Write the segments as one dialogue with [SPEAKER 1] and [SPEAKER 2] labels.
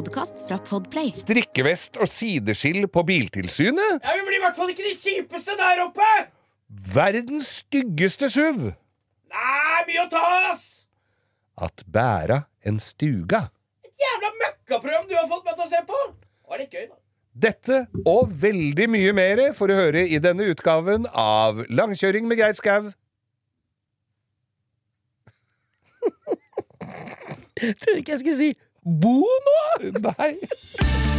[SPEAKER 1] podkast fra Podplay.
[SPEAKER 2] Strikkevest og sideskill på Biltilsynet?
[SPEAKER 3] Ja, Vi blir i hvert fall ikke de kjipeste der oppe!
[SPEAKER 2] Verdens styggeste SUV!
[SPEAKER 3] Nei, mye å ta, ass!
[SPEAKER 2] At bæra en stuga.
[SPEAKER 3] Et jævla møkkaprogram du har fått meg til å se på! Var litt gøy, da.
[SPEAKER 2] Dette og veldig mye mer får du høre i denne utgaven av Langkjøring med Geir Skau.
[SPEAKER 3] Trodde ikke jeg skulle si bo nå!
[SPEAKER 2] Nei.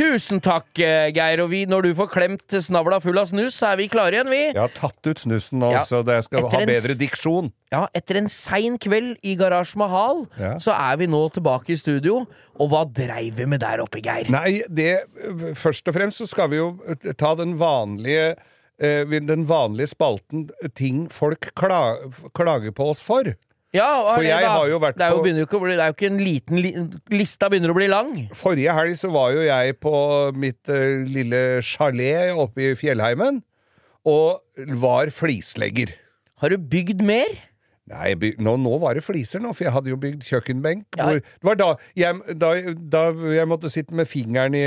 [SPEAKER 3] Tusen takk, eh, Geir. Og vi, når du får klemt snavla full av snus, så er vi klare igjen, vi.
[SPEAKER 2] Jeg har tatt ut snusen nå,
[SPEAKER 3] Ja.
[SPEAKER 2] så jeg skal
[SPEAKER 3] Etter
[SPEAKER 2] ha bedre diksjon.
[SPEAKER 3] Ja, etter en sein kveld i Garasje Mahal,
[SPEAKER 2] Ja.
[SPEAKER 3] så er vi nå tilbake i studio. Og hva dreiv vi med der oppe, Geir?
[SPEAKER 2] Nei, det Først og fremst så skal vi jo eh, ta den vanlige eh, Den vanlige spalten ting folk klager på oss for.
[SPEAKER 3] Ja,
[SPEAKER 2] For jeg har jo vært
[SPEAKER 3] det er jo,
[SPEAKER 2] på-
[SPEAKER 3] ikke å bli, det er jo ikke en liten li, Lista begynner å bli lang.
[SPEAKER 2] Forrige helg så var jo jeg på mitt eh, lille chalet oppe i fjellheimen, og var flislegger.
[SPEAKER 3] Har du bygd mer?
[SPEAKER 2] Nei, byg... nå, nå var det fliser, nå, for jeg hadde jo bygd kjøkkenbenk.
[SPEAKER 3] Ja.
[SPEAKER 2] Hvor, det var da jeg, da, da jeg måtte sitte med fingeren i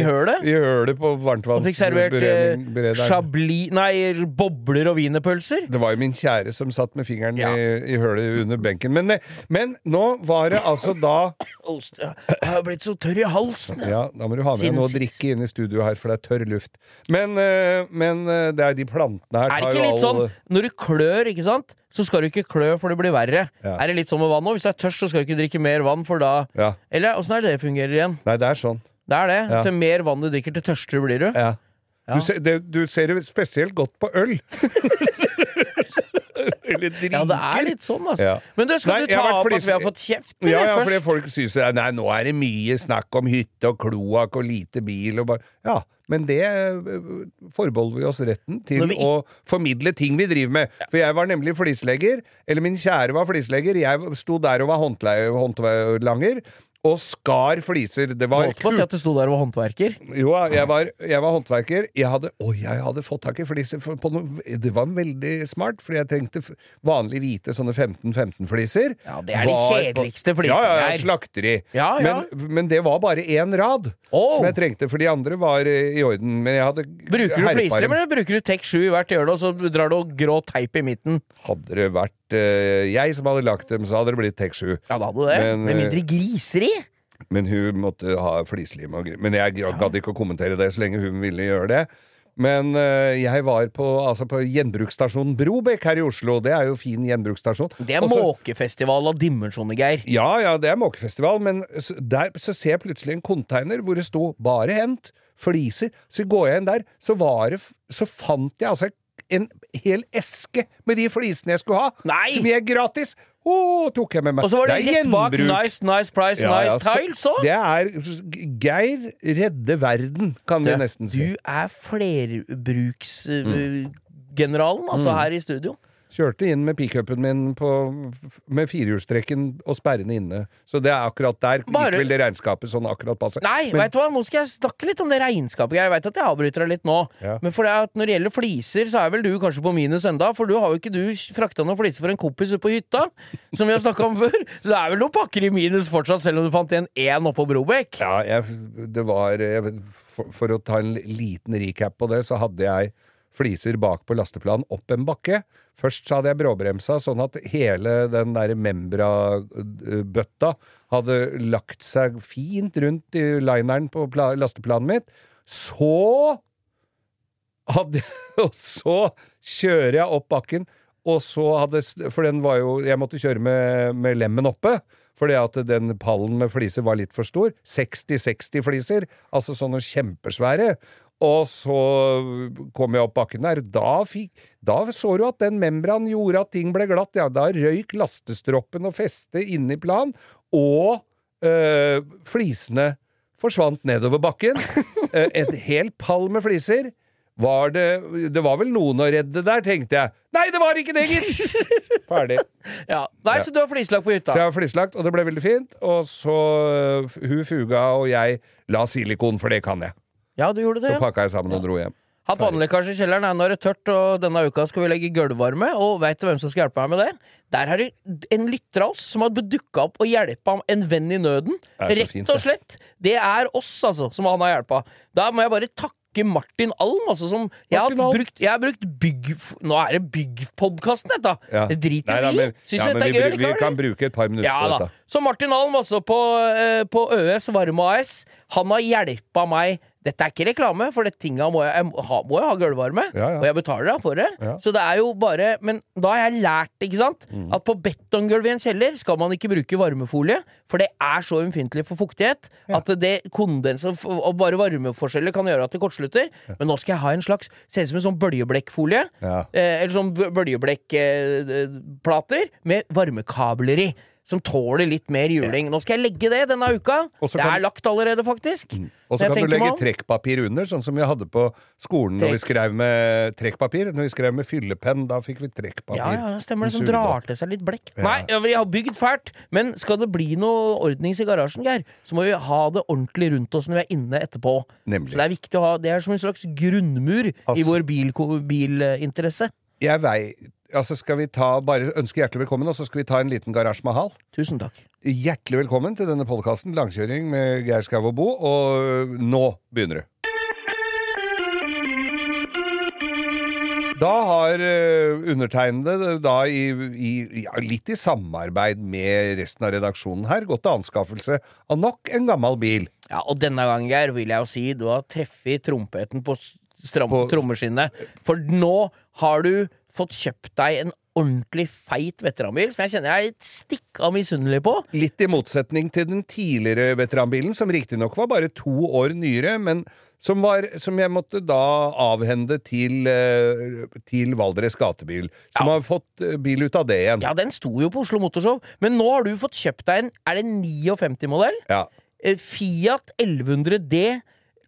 [SPEAKER 3] I hølet?
[SPEAKER 2] I hølet på
[SPEAKER 3] varmtvannsberederen. fikk servert eh, chablis Nei, bobler og wienerpølser?
[SPEAKER 2] Det var jo min kjære som satt med fingeren
[SPEAKER 3] Ja.
[SPEAKER 2] i, i hølet under benken. Men, eh, men nå var det altså da
[SPEAKER 3] Ost, Jeg har blitt så tørr i halsen.
[SPEAKER 2] Ja, da må du ha med deg
[SPEAKER 3] Siden
[SPEAKER 2] noe å drikke inn i studio her, for det er tørr luft. Men, eh, men det er de plantene her
[SPEAKER 3] Er det ikke litt sånn når du klør, ikke sant? Så skal du ikke klø, for det blir verre.
[SPEAKER 2] Ja.
[SPEAKER 3] Er det litt som med vann nå? Hvis du er tørst, så skal du ikke drikke mer vann, for da
[SPEAKER 2] Ja.
[SPEAKER 3] Eller åssen er det det fungerer igjen?
[SPEAKER 2] Nei, det er sånn.
[SPEAKER 3] Det er det.
[SPEAKER 2] Ja.
[SPEAKER 3] Til mer vann du drikker, til tørstere blir du.
[SPEAKER 2] Ja. Du, ser, det, du ser det spesielt godt på øl. Eller drinker.
[SPEAKER 3] Ja, det er litt sånn, altså.
[SPEAKER 2] Ja.
[SPEAKER 3] Men du, skal
[SPEAKER 2] Nei,
[SPEAKER 3] du ta
[SPEAKER 2] har fordi,
[SPEAKER 3] opp at vi har fått kjeft, eller
[SPEAKER 2] Ja, ja, fordi folk syns Nei, nå er det mye snakk om hytte og kloakk og lite bil og bare Ja, men det øh, forbeholder vi oss retten til
[SPEAKER 3] vi
[SPEAKER 2] å formidle ting vi driver med. For jeg var nemlig flislegger, eller min kjære var flislegger. Jeg sto der og var håndlanger. Og skar fliser. Det var
[SPEAKER 3] Holdt på å si at du sto der og var håndverker.
[SPEAKER 2] Jo, jeg var, jeg var håndverker. Jeg hadde, å, jeg hadde fått tak i fliser på noe Det var veldig smart, fordi jeg trengte vanlig hvite sånne 15-15-fliser.
[SPEAKER 3] Ja, det er de kjedeligste flisene
[SPEAKER 2] her. ja, ja, slakteri.
[SPEAKER 3] Ja, ja.
[SPEAKER 2] Men, men det var bare én rad
[SPEAKER 3] oh.
[SPEAKER 2] som jeg trengte, for de andre var eh, i orden. Men jeg hadde
[SPEAKER 3] Bruker du fliser, eller bruker du Tek 7 i hvert hjørne, og så drar du grå teip i midten?
[SPEAKER 2] Hadde det vært jeg som hadde lagt dem, så hadde det blitt Tek 7.
[SPEAKER 3] Ja, da hadde det.
[SPEAKER 2] Men,
[SPEAKER 3] Med
[SPEAKER 2] eh,
[SPEAKER 3] mindre griseri.
[SPEAKER 2] Men hun måtte ha flislim og gris. Men jeg gadd ikke å kommentere det så lenge hun ville gjøre det. Men eh, jeg var på, altså på gjenbruksstasjonen Brobekk her i Oslo. Det er jo fin gjenbruksstasjon.
[SPEAKER 3] Det er
[SPEAKER 2] Også,
[SPEAKER 3] måkefestival av dimensjoner, Geir.
[SPEAKER 2] Ja, ja, det er måkefestival, men der så ser jeg plutselig en container hvor det sto 'bare hent', fliser. Så går jeg inn der, så var det Så fant jeg altså en hel eske med de flisene jeg skulle ha.
[SPEAKER 3] Nei!
[SPEAKER 2] Som jeg gratis. Oh, tok jeg med meg.
[SPEAKER 3] Og så var det,
[SPEAKER 2] er
[SPEAKER 3] rett bak. Nice, nice price,
[SPEAKER 2] Ja, ja,
[SPEAKER 3] nice
[SPEAKER 2] så-
[SPEAKER 3] tiles òg.
[SPEAKER 2] Det er Geir redde verden, kan vi nesten si.
[SPEAKER 3] Du er flerbruksgeneralen, altså,
[SPEAKER 2] Mm.
[SPEAKER 3] her i studio.
[SPEAKER 2] Kjørte inn med pickupen min på, med firehjulstrekken og sperrene inne. Så det er akkurat der
[SPEAKER 3] Bare-
[SPEAKER 2] gikk det regnskapet sånn akkurat passe.
[SPEAKER 3] Nei,
[SPEAKER 2] Men-
[SPEAKER 3] vet du hva, nå skal jeg snakke litt om det regnskapet. Jeg vet at jeg avbryter deg litt nå,
[SPEAKER 2] Ja.
[SPEAKER 3] men for det at når det gjelder fliser, så er vel du kanskje på minus enda, for du har jo ikke du frakta noen fliser for en kompis ute på hytta, som vi har snakka om før. Så det er vel noen pakker i minus fortsatt, selv om du fant igjen én oppå Brobekk.
[SPEAKER 2] Ja, jeg, det var jeg, for, for å ta en liten recap på det, så hadde jeg fliser bak på lasteplanen opp en bakke. Først så hadde jeg bråbremsa, sånn at hele den der Membra-bøtta hadde lagt seg fint rundt i lineren på pla lasteplanen mitt. Så hadde Og så kjører jeg opp bakken, og så hadde For den var jo Jeg måtte kjøre med, med lemmen oppe. Fordi at den pallen med fliser var litt for stor. 60-60 fliser. Altså sånne kjempesvære. Og så kom jeg opp bakken der. Da, fikk, da så du at den membran gjorde at ting ble glatt. Ja, da røyk lastestroppen og festet inni plan. Og øh, flisene forsvant nedover bakken. Eh, Et hel pall med fliser. Var det Det var vel noen å redde der, tenkte jeg. Nei, det var ikke det, gitt! Ferdig.
[SPEAKER 3] Ja. Nei, så du har flislagt på hytta.
[SPEAKER 2] Så jeg har flislagt, og det ble veldig fint. Og så øh, hun Fuga og jeg la silikon, for det kan jeg.
[SPEAKER 3] Ja, du gjorde det.
[SPEAKER 2] Så
[SPEAKER 3] ja.
[SPEAKER 2] pakka jeg sammen og dro hjem.
[SPEAKER 3] Hatt vannlekkasje i kjelleren. Nei, Nå er det tørt, og denne uka skal vi legge gulvvarme. Og veit du hvem som skal hjelpe meg med det? Der er det en lytter av oss som har dukka opp og hjelpa en venn i nøden.
[SPEAKER 2] Er
[SPEAKER 3] Rett
[SPEAKER 2] fint,
[SPEAKER 3] og slett. Det er oss, altså, som han har hjelpa. Da må jeg bare takke Martin Alm, altså, som jeg har,
[SPEAKER 2] Alm.
[SPEAKER 3] brukt, jeg har brukt bygg... Nå er det byggpodkasten, dette!
[SPEAKER 2] Ja.
[SPEAKER 3] Det driter
[SPEAKER 2] Nei da,
[SPEAKER 3] vi i.
[SPEAKER 2] men-
[SPEAKER 3] Syns
[SPEAKER 2] ja,
[SPEAKER 3] dette er
[SPEAKER 2] vi,
[SPEAKER 3] gøy
[SPEAKER 2] bru- vi kan bruke et par minutter
[SPEAKER 3] Ja
[SPEAKER 2] på dette.
[SPEAKER 3] Så Martin Alm, altså, på, eh, på ØS Varme AS, han har hjelpa meg Dette er ikke reklame, for det tinga må jeg, jeg må ha, må jeg ha gulvvarme.
[SPEAKER 2] Ja, ja.
[SPEAKER 3] Og jeg betaler da for det.
[SPEAKER 2] Ja.
[SPEAKER 3] Så det er jo bare Men da har jeg lært, ikke sant,
[SPEAKER 2] Mm.
[SPEAKER 3] at på betongulv i en kjeller skal man ikke bruke varmefolie, for det er så ømfintlig for fuktighet at det kondens og bare varmeforskjeller kan gjøre at det kortslutter. Men nå skal jeg ha en slags Ser ut som en sånn bøljeblekkfolie. Eh, eller sånn bøljeblekkplater bøljeblekkplater med varmekabler i. Som tåler litt mer juling. Nå skal jeg legge det denne uka. Det er lagt allerede, faktisk.
[SPEAKER 2] Og så kan du legge trekkpapir under, sånn som vi hadde på skolen når vi skrev med trekkpapir. Når vi skrev med fyllepenn, da fikk vi trekkpapir.
[SPEAKER 3] Ja, ja, det stemmer det. Som drar til seg litt blekk. Nei, ja, vi har bygd fælt. Men skal det bli noe ordnings i garasjen, Geir, så må vi ha det ordentlig rundt oss når vi er inne etterpå.
[SPEAKER 2] Nemlig.
[SPEAKER 3] Så det er viktig å ha Det er som en slags grunnmur i
[SPEAKER 2] Altså-
[SPEAKER 3] vår bil bilinteresse.
[SPEAKER 2] Jeg vei, altså skal vi ta, bare ønske hjertelig velkommen, og så skal vi ta en liten Garasje Mahal.
[SPEAKER 3] Tusen takk.
[SPEAKER 2] Hjertelig velkommen til denne podkasten Langkjøring med Geir Skau og Bo, og nå begynner det. Da har eh, undertegnede, da i, i, ja, litt i samarbeid med resten av redaksjonen her, gått til anskaffelse av nok en gammel bil.
[SPEAKER 3] Ja, og denne gangen, Geir, vil jeg jo si du har treffet trompeten på
[SPEAKER 2] På-
[SPEAKER 3] trommeskinnet. For nå har du fått kjøpt deg en ordentlig feit veteranbil som jeg kjenner jeg er litt stikk av misunnelig på.
[SPEAKER 2] Litt i motsetning til den tidligere veteranbilen, som riktignok var bare to år nyere, men som, var, som jeg måtte da avhende til, eh, til Valdres Gatebil. Som har fått eh, bil ut av det igjen.
[SPEAKER 3] Ja, den sto jo på Oslo Motorshow, men nå har du fått kjøpt deg en Er det 59-modell?
[SPEAKER 2] Ja.
[SPEAKER 3] Fiat 1100D.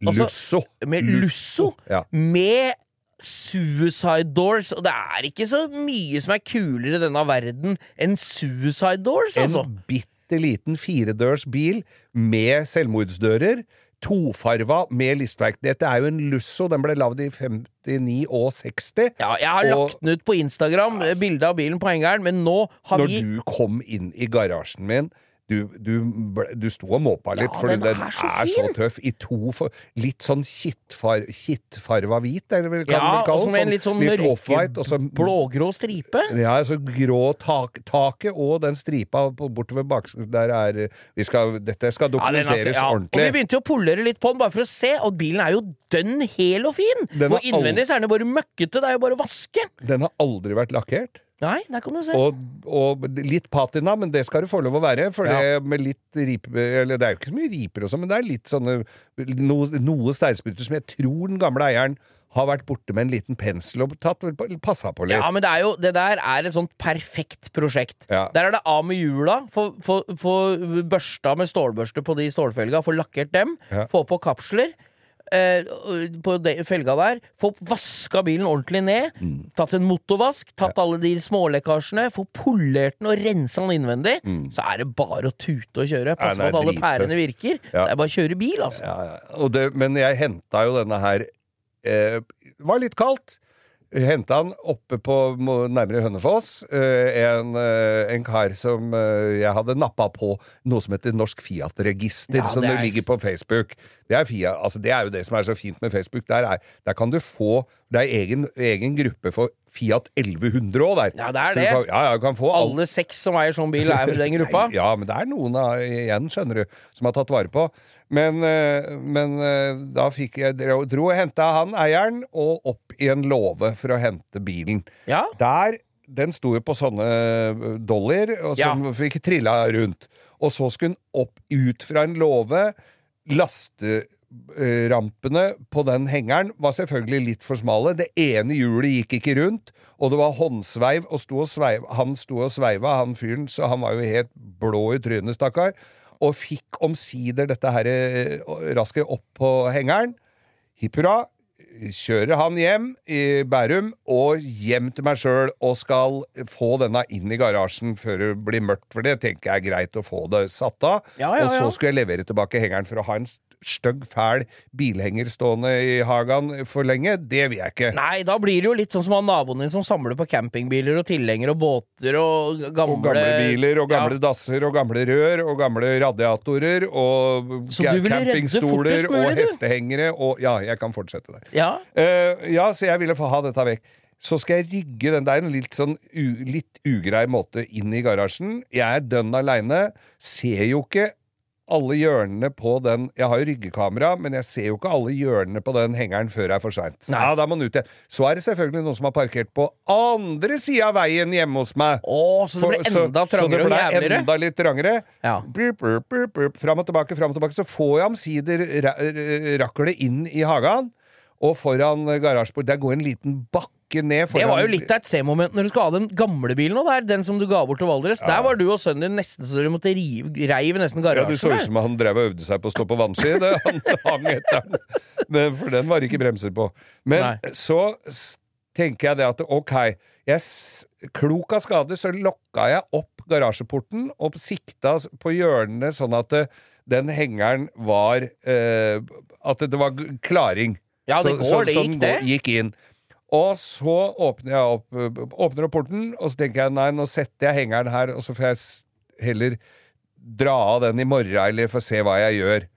[SPEAKER 3] altså,
[SPEAKER 2] Lusso.
[SPEAKER 3] Med Lusso.
[SPEAKER 2] Ja.
[SPEAKER 3] Med Suicide Doors. Og det er ikke så mye som er kulere i denne verden enn Suicide Doors, altså.
[SPEAKER 2] En bitte liten firedørs bil med selvmordsdører. Tofarva med listverk. Dette er jo en Lusso. Den ble lagd i 59 og 60.
[SPEAKER 3] Ja, jeg har
[SPEAKER 2] Og-
[SPEAKER 3] lagt den ut på Instagram, eh, bilde av bilen på hengeren, men nå har
[SPEAKER 2] Når
[SPEAKER 3] vi
[SPEAKER 2] du kom inn i garasjen min du, du, du sto og måpa litt,
[SPEAKER 3] Ja,
[SPEAKER 2] for
[SPEAKER 3] den er
[SPEAKER 2] er,
[SPEAKER 3] så
[SPEAKER 2] så, tøff. I to for, Litt sånn kittfar, kittfarva hvit, er det vel kan
[SPEAKER 3] Ja,
[SPEAKER 2] vel kalles.
[SPEAKER 3] og så en litt sånn
[SPEAKER 2] off-white, og så
[SPEAKER 3] mørke blågrå stripe.
[SPEAKER 2] Ja, så grå tak, taket og den stripa bortover bak... Der er vi skal, Dette skal
[SPEAKER 3] Ja, er-
[SPEAKER 2] dokumenteres
[SPEAKER 3] ordentlig. Og vi begynte jo å polere litt på den, bare for å se, og bilen er jo dønn hel og fin! Og innvendig så er den jo bare møkkete, det er jo bare å vaske.
[SPEAKER 2] Den har aldri vært lakkert.
[SPEAKER 3] Nei, der kan du se.
[SPEAKER 2] Og, og litt patina, men det skal det få lov å være. For
[SPEAKER 3] Ja.
[SPEAKER 2] det med litt ripe Eller det er jo ikke så mye riper og sånn, men det er litt sånne Noe, noe steinspruter som jeg tror den gamle eieren har vært borte med en liten pensel og tatt passa på litt.
[SPEAKER 3] Ja, men det, jo, det der er et sånt perfekt prosjekt.
[SPEAKER 2] Ja.
[SPEAKER 3] Der er det av med hjula, få børsta med stålbørste på de stålfelga, få lakkert dem,
[SPEAKER 2] Ja.
[SPEAKER 3] få på kapsler. Eh, på felga der. Få vaska bilen ordentlig ned.
[SPEAKER 2] Mm.
[SPEAKER 3] Tatt en motorvask. Tatt alle de smålekkasjene. Få polert den og rensa den innvendig. Så er det bare å tute og kjøre. Passe
[SPEAKER 2] Mm.
[SPEAKER 3] På at alle pærene virker.
[SPEAKER 2] Ja.
[SPEAKER 3] Så er det bare å kjøre bil, altså.
[SPEAKER 2] Ja, ja. Det, men jeg henta jo denne her eh, var litt kaldt. Henta han oppe på nærmere Hønefoss. Eh, en, eh, en kar som eh, jeg hadde nappa på noe som heter Norsk Fiat-register,
[SPEAKER 3] Ja,
[SPEAKER 2] som
[SPEAKER 3] er-
[SPEAKER 2] ligger på Facebook. Det er, Fiat, altså det er jo det som er så fint med Facebook. Der, er, der kan du få Det er egen, egen gruppe for Fiat 1100 òg der.
[SPEAKER 3] Ja, det er det.
[SPEAKER 2] Kan, ja, ja, du kan få alle
[SPEAKER 3] seks som eier sånn bil, er i den gruppa.
[SPEAKER 2] Nei, Ja, men det er noen igjen, skjønner du, som har tatt vare på. Men, eh, men eh, da fikk jeg dro, dro og henta han eieren, og opp i en låve for å hente bilen.
[SPEAKER 3] Ja.
[SPEAKER 2] Der den sto jo på sånne dollar, og som fikk trilla rundt. Og så skulle den opp ut fra en låve. Lasterampene på den hengeren var selvfølgelig litt for smale. Det ene hjulet gikk ikke rundt, og det var håndsveiv, og sto og sveiv, han sto og sveiva, han fyren, så han var jo helt blå i trynet, stakkar. Og fikk omsider dette her eh, rasket opp på hengeren. Hipp hurra. Kjører han hjem i Bærum og hjem til meg sjøl og skal få denne inn i garasjen før det blir mørkt, for det tenker jeg er greit å få det satt av.
[SPEAKER 3] Ja, ja,
[SPEAKER 2] Og så
[SPEAKER 3] ja.
[SPEAKER 2] skulle jeg levere tilbake hengeren for å ha en stygg, fæl bilhenger stående i hagen for lenge. Det vil jeg ikke.
[SPEAKER 3] Nei, da blir det jo litt sånn som han naboen din som samler på campingbiler og tilhengere og båter og gamle,
[SPEAKER 2] Og gamle biler, og gamle
[SPEAKER 3] Ja.
[SPEAKER 2] dasser, og gamle rør, og gamle radiatorer, og campingstoler, og hestehengere, og Ja, jeg kan fortsette der.
[SPEAKER 3] Ja.
[SPEAKER 2] uh, ja, så jeg ville få ha dette vekk. Så skal jeg rygge den der en litt sånn u, litt ugrei måte inn i garasjen. Jeg er dønn aleine. Ser jo ikke alle hjørnene på den Jeg har jo ryggekamera, men jeg ser jo ikke alle hjørnene på den hengeren før det er for seint. Ja, da må den ut igjen. Så er det selvfølgelig noen som har parkert på andre sida av veien hjemme hos meg.
[SPEAKER 3] Åh, så det ble
[SPEAKER 2] For-
[SPEAKER 3] enda
[SPEAKER 2] så, så det
[SPEAKER 3] trangere og jævligere?
[SPEAKER 2] enda litt trangere.
[SPEAKER 3] Ja.
[SPEAKER 2] Burp, burp, burp, burp, fram og tilbake, fram og tilbake. Så får jeg omsider ra raklet inn i hagen. Og foran garasjeport Der går en liten bakke ned.
[SPEAKER 3] Det var jo litt av et C-moment når du skal ha den gamle bilen nå, der, den som du ga bort til Valdres. Der var du og sønnen din nesten så dere måtte rive, reiv nesten
[SPEAKER 2] Ja, du så ut som han drev og øvde seg på å stå på vannski. Det, han hang etter den. Men, for den var ikke bremser på. Men
[SPEAKER 3] Nei.
[SPEAKER 2] så tenker jeg det at ok, jeg, klok av skade så lokka jeg opp garasjeporten og sikta på hjørnene sånn at den hengeren var eh, At det var klaring.
[SPEAKER 3] Ja, det går, det gikk det.
[SPEAKER 2] Gikk inn. Og så åpner jeg opp, åpner opp porten, og så tenker jeg nei, nå setter jeg hengeren her, og så får jeg heller dra av den i morgen, eller få se hva jeg gjør.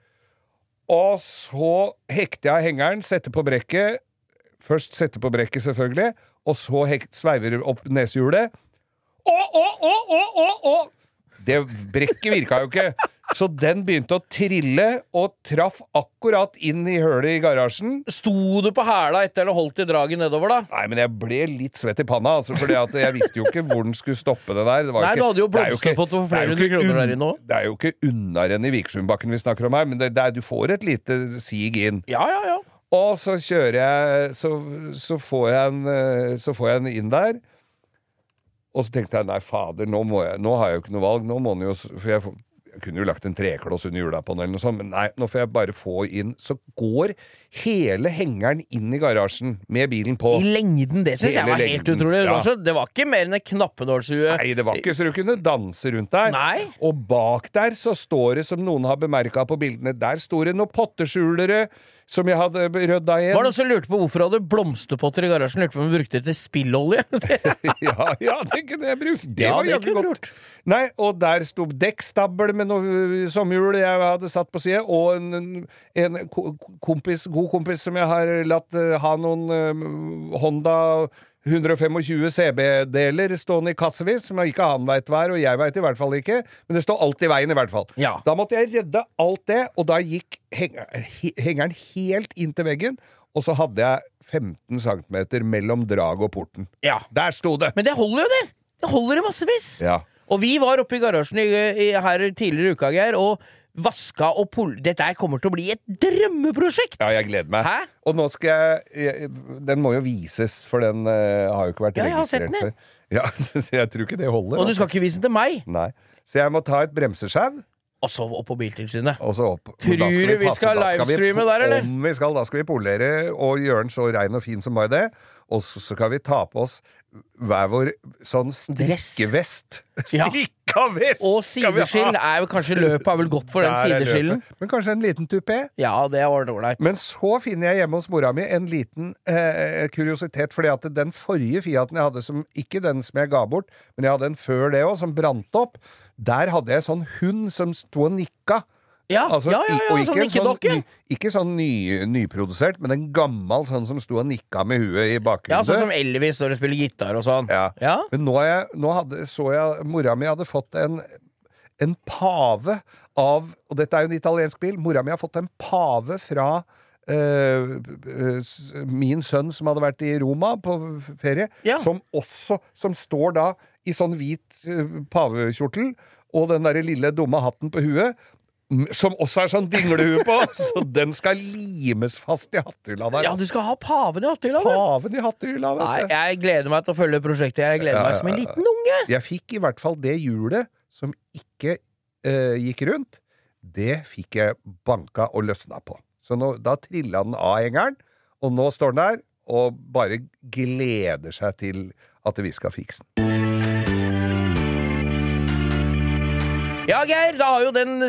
[SPEAKER 2] Og så hekter jeg hengeren, setter på brekket. Først setter på brekket, selvfølgelig, og så hekt, sveiver opp nesehjulet. Å, å, å, å, å, å! Det brekket virka jo ikke. Så den begynte å trille, og traff akkurat inn i hølet i garasjen.
[SPEAKER 3] Sto du på hæla etter eller holdt i draget nedover, da?
[SPEAKER 2] Nei, men jeg ble litt svett i panna, altså, for jeg visste jo ikke hvor den skulle stoppe det der. Det var
[SPEAKER 3] Nei,
[SPEAKER 2] ikke,
[SPEAKER 3] du hadde jo blomsterpott for
[SPEAKER 2] er
[SPEAKER 3] flere hundre kroner der inne òg.
[SPEAKER 2] Det er jo ikke unnarenn i Vikersundbakken vi snakker om her, men det, det er, du får et lite sig inn.
[SPEAKER 3] Ja, ja, ja.
[SPEAKER 2] Og så kjører jeg Så, så, får, jeg en, eh, så får jeg en inn der. Og så tenkte jeg nei, fader, nå, må jeg, nå har jeg jo ikke noe valg. Nå må den jo For jeg, jeg kunne jo lagt en trekloss under på eller noe sånt, men nei, nå får jeg bare få inn. Så går hele hengeren inn i garasjen med bilen på.
[SPEAKER 3] I lengden, det syns jeg var helt
[SPEAKER 2] lengden,
[SPEAKER 3] utrolig.
[SPEAKER 2] Ja.
[SPEAKER 3] det var ikke mer enn et knappenålshue.
[SPEAKER 2] Nei, det var ikke så du kunne danse rundt der.
[SPEAKER 3] Nei.
[SPEAKER 2] Og bak der så står det, som noen har bemerka på bildene, der står det noen potteskjulere som jeg hadde rydda igjen.
[SPEAKER 3] Var det noen som lurte på hvorfor hadde blomsterpotter i garasjen? Lurte på om du brukte det til spillolje?
[SPEAKER 2] ja, ja, det kunne jeg brukt. Det
[SPEAKER 3] Ja,
[SPEAKER 2] var jaggu
[SPEAKER 3] du
[SPEAKER 2] godt. Nei, og der sto dekkstabel med noe øh, sommerhjul jeg hadde satt på side, og en, en- en kompis, god kompis som jeg har latt øh, ha noen øh, Honda 125 CB-deler stående i kassevis, som ikke han veit hva er, og jeg veit i hvert fall ikke, men det står alt i veien i hvert fall.
[SPEAKER 3] Ja.
[SPEAKER 2] Da måtte jeg redde alt det, og da gikk henger, hengeren helt inn til veggen, og så hadde jeg 15 cm mellom draget og porten.
[SPEAKER 3] Ja.
[SPEAKER 2] Der sto det!
[SPEAKER 3] Men det holder jo, det! Det holder i massevis.
[SPEAKER 2] Ja.
[SPEAKER 3] Og vi var oppe i garasjen i, i, her tidligere i uka, Geir, og vaska og pol... Dette kommer til å bli et drømmeprosjekt!
[SPEAKER 2] Ja, jeg gleder meg.
[SPEAKER 3] Hæ?
[SPEAKER 2] Og nå skal jeg, Den må jo vises, for den uh, har jo ikke vært
[SPEAKER 3] Ja, jeg har sett
[SPEAKER 2] registrert
[SPEAKER 3] den,
[SPEAKER 2] før. Ja, jeg tror ikke det holder.
[SPEAKER 3] Og du
[SPEAKER 2] altså.
[SPEAKER 3] skal ikke vise den til meg!
[SPEAKER 2] Nei. Så jeg må ta et bremseskjau,
[SPEAKER 3] Og så opp på Biltilsynet.
[SPEAKER 2] opp.
[SPEAKER 3] Tror du vi
[SPEAKER 2] vi
[SPEAKER 3] skal livestreame der, eller?
[SPEAKER 2] Om vi skal, da skal vi polere og gjøre den så rein og fin som bare det. Og så skal vi ta på oss hver vår sånn
[SPEAKER 3] strikkevest.
[SPEAKER 2] strikkevest.
[SPEAKER 3] Ja. Og
[SPEAKER 2] skal vi ha!
[SPEAKER 3] sideskill er jo kanskje løpet er vel godt for den sideskillen.
[SPEAKER 2] Men kanskje en liten tupé?
[SPEAKER 3] Ja, det var ålreit.
[SPEAKER 2] Men så finner jeg hjemme hos mora mi en liten eh, kuriositet, fordi at den forrige Fiaten jeg hadde, som, ikke den som jeg ga bort, men jeg hadde en før det òg, som brant opp, der hadde jeg sånn hund som sto og nikka.
[SPEAKER 3] Ja,
[SPEAKER 2] Altså,
[SPEAKER 3] ja, ja, ja,
[SPEAKER 2] og
[SPEAKER 3] sånn
[SPEAKER 2] ikke sånn
[SPEAKER 3] nikkedokke.
[SPEAKER 2] ny, ikke sånn ny, nyprodusert, men en gammel sånn som sto og nikka med huet i bakgrunnen.
[SPEAKER 3] Ja, sånn som Elvis når du spiller gitar og sånn.
[SPEAKER 2] Ja.
[SPEAKER 3] Ja.
[SPEAKER 2] Men nå, jeg, nå hadde, så jeg Mora mi hadde fått en, en pave av Og dette er jo en italiensk bil. Mora mi har fått en pave fra øh, min sønn som hadde vært i Roma på ferie,
[SPEAKER 3] Ja.
[SPEAKER 2] som også Som står da i sånn hvit øh, pavekjortel og den derre lille dumme hatten på huet. Som også er sånn dinglehue på, så den skal limes fast i hattehylla der.
[SPEAKER 3] Ja, du skal ha paven i hattehylla.
[SPEAKER 2] Paven i hattehylla,
[SPEAKER 3] Nei,
[SPEAKER 2] vet du.
[SPEAKER 3] jeg gleder meg til å følge prosjektet. Jeg gleder meg som en liten unge.
[SPEAKER 2] Jeg fikk i hvert fall det hjulet som ikke eh, gikk rundt. Det fikk jeg banka og løsna på. Så nå, da trilla den av hengeren, og nå står den der og bare gleder seg til at vi skal fikse den.
[SPEAKER 3] Ja, Geir, da har jo den,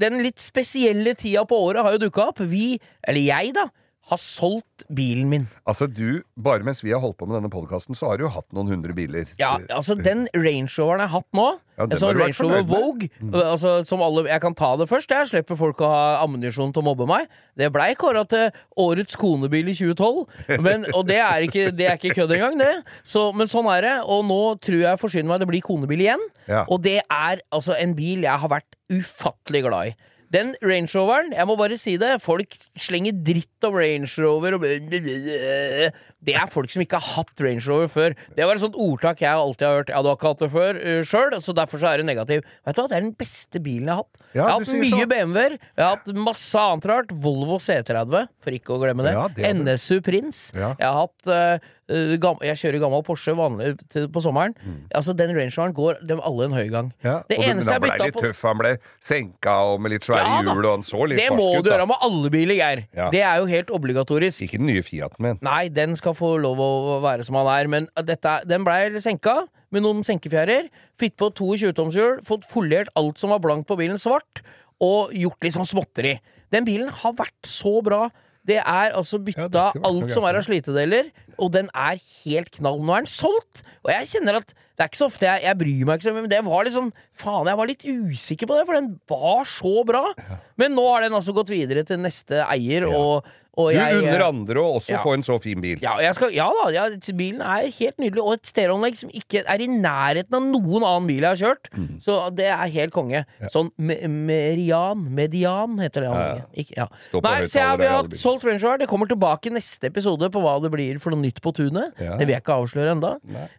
[SPEAKER 3] den litt spesielle tida på året har jo dukka opp. Vi, eller jeg, da, har solgt bilen min.
[SPEAKER 2] Altså du, Bare mens vi har holdt på med denne podkasten, så har du jo hatt noen hundre biler.
[SPEAKER 3] Ja, altså Den Range Roveren jeg har hatt nå,
[SPEAKER 2] Ja,
[SPEAKER 3] en sånn Range Rover Vogue mm. Altså, som alle, Jeg kan ta det først, jeg slipper folk å ha ammunisjon til å mobbe meg. Det blei kåra til årets konebil i 2012, men, og det er ikke, det er ikke kødd engang, det. Så, men sånn er det, og nå tror jeg forsyner meg det blir konebil igjen.
[SPEAKER 2] Ja.
[SPEAKER 3] Og det er altså en bil jeg har vært ufattelig glad i. Den Range Roveren, jeg må bare si det, folk slenger dritt om Range Rover og Det er folk som ikke har hatt Range Rover før. Det var et sånt ordtak jeg alltid har hørt. Jeg hadde ikke hatt det før uh, sjøl, så derfor så er det negativ. Vet du hva, det er den beste bilen jeg har hatt.
[SPEAKER 2] Ja,
[SPEAKER 3] jeg har hatt mye. BMW-er, jeg har hatt masse annet rart. Volvo C30, for ikke å glemme det.
[SPEAKER 2] Ja, det.
[SPEAKER 3] NSU Prins.
[SPEAKER 2] Ja.
[SPEAKER 3] Jeg har hatt uh, Jeg kjører gammel Porsche vanlig på sommeren. Altså Den Range Roveren går dem alle en høy gang.
[SPEAKER 2] Mm. Ja,
[SPEAKER 3] Det
[SPEAKER 2] og
[SPEAKER 3] eneste
[SPEAKER 2] bytta
[SPEAKER 3] på
[SPEAKER 2] han ble litt tøff, han ble senka og med litt svære
[SPEAKER 3] Ja
[SPEAKER 2] hjul, og han så litt
[SPEAKER 3] Det må
[SPEAKER 2] ut,
[SPEAKER 3] du gjøre med alle biler, Geir.
[SPEAKER 2] Ja.
[SPEAKER 3] Det er jo helt obligatorisk.
[SPEAKER 2] Ikke den nye Fiaten min.
[SPEAKER 3] Nei, den skal få lov å være som han er, men dette, den blei senka med noen senkefjærer. Fitt på to 20-tomshjul, fått foliert alt som var blankt på bilen, svart, og gjort litt sånn småtteri. Den bilen har vært så bra. Det er altså
[SPEAKER 2] Ja,
[SPEAKER 3] bytta
[SPEAKER 2] det vært noe
[SPEAKER 3] alt som er av slitedeler, og den er helt knall. Nå er den solgt, og jeg kjenner at det er ikke så ofte jeg, jeg bryr meg ikke men det var litt sånn Faen, jeg var litt usikker på det, for den var så bra. Men nå har den altså gått videre til neste eier, og, og
[SPEAKER 2] Du
[SPEAKER 3] jeg
[SPEAKER 2] unner andre å også
[SPEAKER 3] Ja.
[SPEAKER 2] få en så fin bil.
[SPEAKER 3] ja, jeg skal, ja da, ja, bilen er helt nydelig, og et stereoanlegg som ikke er i nærheten av noen annen bil jeg har kjørt.
[SPEAKER 2] Mm.
[SPEAKER 3] Så det er helt konge. Sånn me merian, median heter det anlegget. Ja. Nei, så jeg, vi har hatt solgt Range Rover. Det kommer tilbake i neste episode på hva det blir for noe nytt på tunet. Det vil jeg ikke avsløre ennå.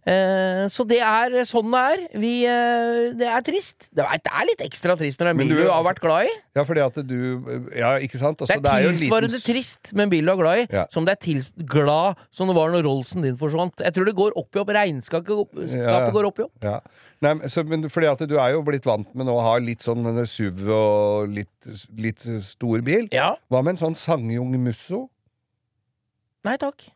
[SPEAKER 3] Eh, så det er sånn det er. Vi, eh, det er trist. Det er, det er litt ekstra trist når det er en bil
[SPEAKER 2] du-
[SPEAKER 3] du har vært glad i.
[SPEAKER 2] Ja, fordi at du Ja, ikke sant?
[SPEAKER 3] Det
[SPEAKER 2] Altså,
[SPEAKER 3] er
[SPEAKER 2] jo en liten
[SPEAKER 3] tilsvarende trist med en bil du er glad i,
[SPEAKER 2] Ja.
[SPEAKER 3] som det er til, glad som det var når Rolsen din forsvant. Jeg tror det går opp i opp. Regnskapet
[SPEAKER 2] Ja.
[SPEAKER 3] går opp i opp.
[SPEAKER 2] Ja. Nei, så, men fordi at du er jo blitt vant med nå å ha litt sånn SUV og litt, litt stor bil.
[SPEAKER 3] Ja.
[SPEAKER 2] Hva med en sånn Sangjung Musso?
[SPEAKER 3] Nei takk.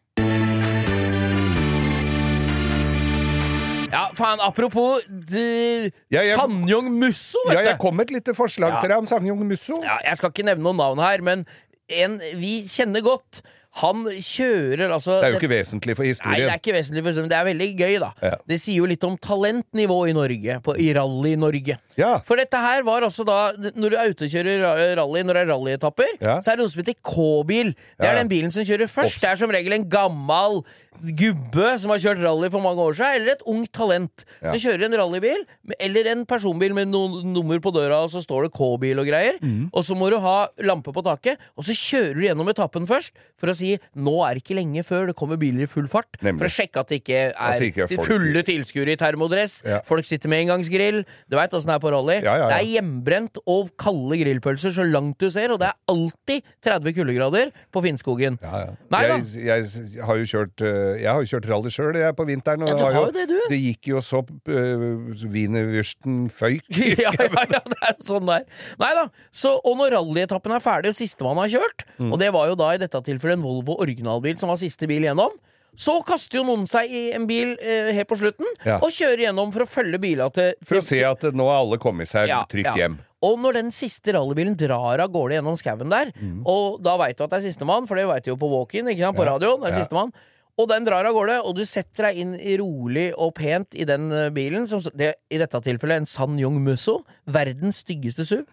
[SPEAKER 3] Ja, faen, apropos de,
[SPEAKER 2] Ja, jeg-
[SPEAKER 3] Sanyong Musso,
[SPEAKER 2] Ja, jeg kom med et lite forslag
[SPEAKER 3] Ja.
[SPEAKER 2] til deg om Sangjung Musso.
[SPEAKER 3] Ja, jeg skal ikke nevne noen navn her, men en vi kjenner godt, han kjører altså
[SPEAKER 2] Det er jo ikke vesentlig for
[SPEAKER 3] Nei, det
[SPEAKER 2] historien.
[SPEAKER 3] er ikke vesentlig, for men det er veldig gøy, da.
[SPEAKER 2] Ja.
[SPEAKER 3] Det sier jo litt om talentnivå i Norge, på, i Rally-Norge.
[SPEAKER 2] Ja.
[SPEAKER 3] For dette her var altså da Når du er ute og kjører rally, når det er rallyetapper,
[SPEAKER 2] Ja.
[SPEAKER 3] så er det noe som heter K-bil. Det er den bilen som kjører først. Det er som regel en gammal gubbe som har kjørt rally for mange år siden, eller et ungt talent
[SPEAKER 2] Ja.
[SPEAKER 3] som kjører en rallybil, eller en personbil med noen nummer på døra, og så står det K-bil og greier.
[SPEAKER 2] mm.
[SPEAKER 3] Og så må du ha lampe på taket, og så kjører du gjennom etappen først for å si nå er det ikke lenge før det kommer biler i full fart.
[SPEAKER 2] Nemlig.
[SPEAKER 3] For å sjekke at det ikke er,
[SPEAKER 2] det ikke er
[SPEAKER 3] fulle tilskuere i termodress.
[SPEAKER 2] Ja.
[SPEAKER 3] Folk sitter med engangsgrill. Du veit åssen det er på rally.
[SPEAKER 2] Ja.
[SPEAKER 3] Det er hjemmebrent og kalde grillpølser så langt du ser, og det er alltid 30 kuldegrader på Finnskogen.
[SPEAKER 2] Ja, ja.
[SPEAKER 3] Nei da.
[SPEAKER 2] jeg, jeg har jo kjørt eh, Jeg har jo kjørt rally sjøl på vinteren. Og
[SPEAKER 3] Ja, du
[SPEAKER 2] har
[SPEAKER 3] jo det, du.
[SPEAKER 2] det gikk jo så uh, Wienerwürsten føyk.
[SPEAKER 3] ja, ja, ja, det er sånn der. Nei da. Så, og når rallyetappen er ferdig, og sistemann har kjørt,
[SPEAKER 2] Mm.
[SPEAKER 3] og det var jo da i dette tilfellet en Volvo originalbil som var siste bil gjennom, så kaster jo noen seg i en bil eh, helt på slutten
[SPEAKER 2] Ja.
[SPEAKER 3] og kjører gjennom for å følge bila til
[SPEAKER 2] For å se at nå har alle kommet seg
[SPEAKER 3] Ja,
[SPEAKER 2] trygt
[SPEAKER 3] ja.
[SPEAKER 2] hjem.
[SPEAKER 3] Og når den siste rallybilen drar av gårde gjennom skauen der, og da veit du at det er sistemann, for det veit du jo på walk-in, ikke sant, på
[SPEAKER 2] Mm.
[SPEAKER 3] Radioen, det er sistemann. Og den drar av gårde, og du setter deg inn rolig og pent i den eh, bilen, som det, i dette tilfellet en Sanyong Musso, verdens styggeste SUV,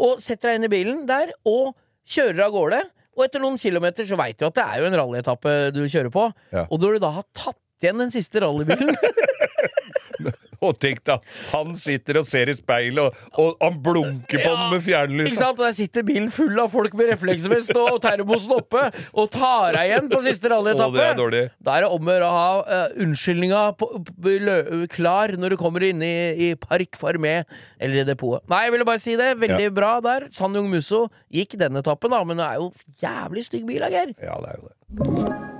[SPEAKER 3] og setter deg inn i bilen der, og kjører av gårde. Og etter noen kilometer så veit du at det er jo en rallyetappe du kjører på,
[SPEAKER 2] Ja.
[SPEAKER 3] og når du da har tatt igjen den siste rallybilen
[SPEAKER 2] Og tenk da, han sitter og ser i speilet, og, og han blunker på den med
[SPEAKER 3] fjernlys.
[SPEAKER 2] Ikke
[SPEAKER 3] sant? Der sitter bilen full av folk med refleksvest og termosen oppe og tar deg igjen på siste rallyetappe.
[SPEAKER 2] dårlig.
[SPEAKER 3] Da er det om å gjøre å ha uh, unnskyldninga på, på, lø- klar når du kommer inn i, i Park Farmé eller i depotet. Nei, jeg ville bare si det. Veldig bra der. San Jung Musso gikk den etappen, da, men det er jo jævlig stygg bil, Geir.
[SPEAKER 2] Ja, det er jo det.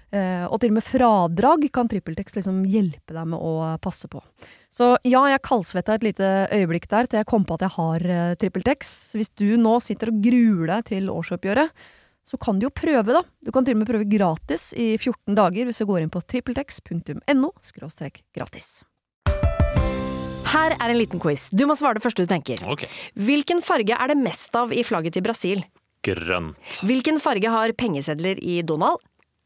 [SPEAKER 4] Eh, og til og med fradrag kan TrippelTex liksom hjelpe deg med å passe på. Så ja, jeg kaldsvetta et lite øyeblikk der til jeg kom på at jeg har uh, TrippelTex. Hvis du nå sitter og gruer deg til årsoppgjøret, så kan du jo prøve, da. Du kan til og med prøve gratis i 14 dager hvis du går inn på trippeltex.no gratis. Her er en liten quiz. Du må svare det første du tenker.
[SPEAKER 5] Okay.
[SPEAKER 4] Hvilken farge er det mest av i flagget til Brasil?
[SPEAKER 5] Grønt.
[SPEAKER 4] Hvilken farge har pengesedler i Donald?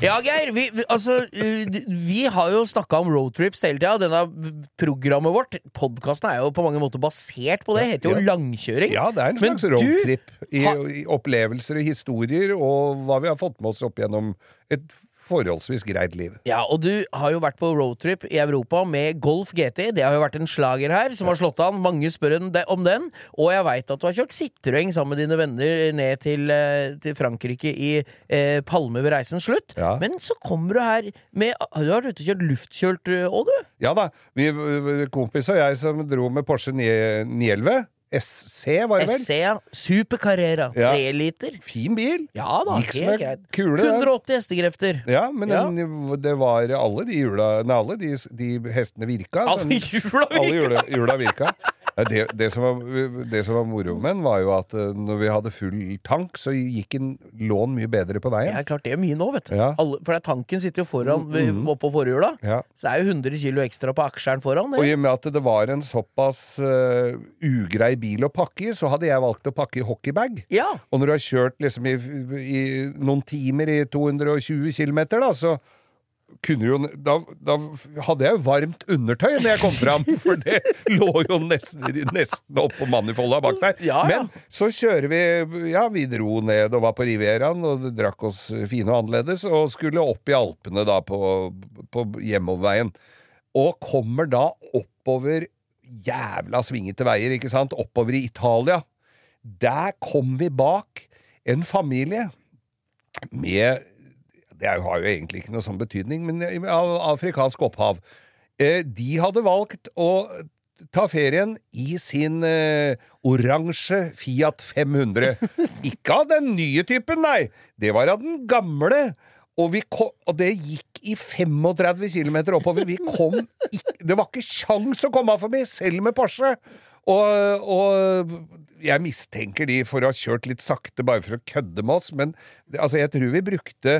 [SPEAKER 3] Ja, Geir, vi, altså, uh, vi har jo snakka om roadtrips hele tida. Denne programmet vårt, podkasten, er jo på mange måter basert på det. Det heter jo
[SPEAKER 2] Ja.
[SPEAKER 3] Langkjøring.
[SPEAKER 2] Ja, det er en slags roadtrip i, i opplevelser og historier, og hva vi har fått med oss opp gjennom et forholdsvis greit liv.
[SPEAKER 3] Ja, og du har jo vært på roadtrip i Europa med Golf GT. Det har jo vært en slager her som har slått an. Mange spør om den. Og jeg veit at du har kjørt Citroën sammen med dine venner ned til, eh, til Frankrike i eh, Palme ved reisens slutt.
[SPEAKER 2] Ja.
[SPEAKER 3] Men så kommer du her med Du har ute og kjørt luftkjølt òg, du.
[SPEAKER 2] Ja da, vi, kompis og jeg som dro med Porsche 911, SC var det vel?
[SPEAKER 3] SC, ja. Super Carrera.
[SPEAKER 2] Ja.
[SPEAKER 3] Tre liter.
[SPEAKER 2] Fin bil.
[SPEAKER 3] Ja da,
[SPEAKER 2] Gikk som en kule.
[SPEAKER 3] 180 hestekrefter.
[SPEAKER 2] Ja, men
[SPEAKER 3] Ja.
[SPEAKER 2] Den, det var alle de hjula Nei, alle de, de hestene virka.
[SPEAKER 3] Alle hjula virka!
[SPEAKER 2] alle
[SPEAKER 3] jula
[SPEAKER 2] hjula, hjula virka. Det, det, som var, det som var moro med den, var jo at eh, når vi hadde full tank, så gikk en lån mye bedre på veien.
[SPEAKER 3] Ja,
[SPEAKER 2] er
[SPEAKER 3] klart det er mye nå, vet du.
[SPEAKER 2] Ja.
[SPEAKER 3] Alle, for tanken sitter jo foran
[SPEAKER 2] Mm,
[SPEAKER 3] oppå forhjula.
[SPEAKER 2] Ja.
[SPEAKER 3] Så det er jo 100 kilo ekstra på aksjeren foran.
[SPEAKER 2] Og i og med at det var en såpass uh, ugrei bil å pakke i, så hadde jeg valgt å pakke i hockeybag.
[SPEAKER 3] Ja.
[SPEAKER 2] Og når du har kjørt liksom i, i noen timer i 220 km, da, så jo da, da hadde jeg jo varmt undertøy når jeg kom fram, for det lå jo nesten, nesten oppå manifolda bak der.
[SPEAKER 3] Ja, ja.
[SPEAKER 2] Men så kjører vi Ja, vi dro ned og var på Rivieraen og drakk oss fine og annerledes, og skulle opp i Alpene da på, på hjemoverveien. Og kommer da oppover jævla svingete veier, ikke sant? Oppover i Italia. Der kom vi bak en familie med Det jo- har jo egentlig ikke noe sånn betydning, men av afrikansk opphav. Eh, De hadde valgt å ta ferien i sin eh, oransje Fiat 500. Ikke av den nye typen, nei! Det var av den gamle. Og, vi kom, og det gikk i 35 km oppover. Vi kom ikke Det var ikke sjans å komme av forbi, selv med Porsche! Og, og jeg mistenker de for å ha kjørt litt sakte bare for å kødde med oss, men altså, jeg tror vi brukte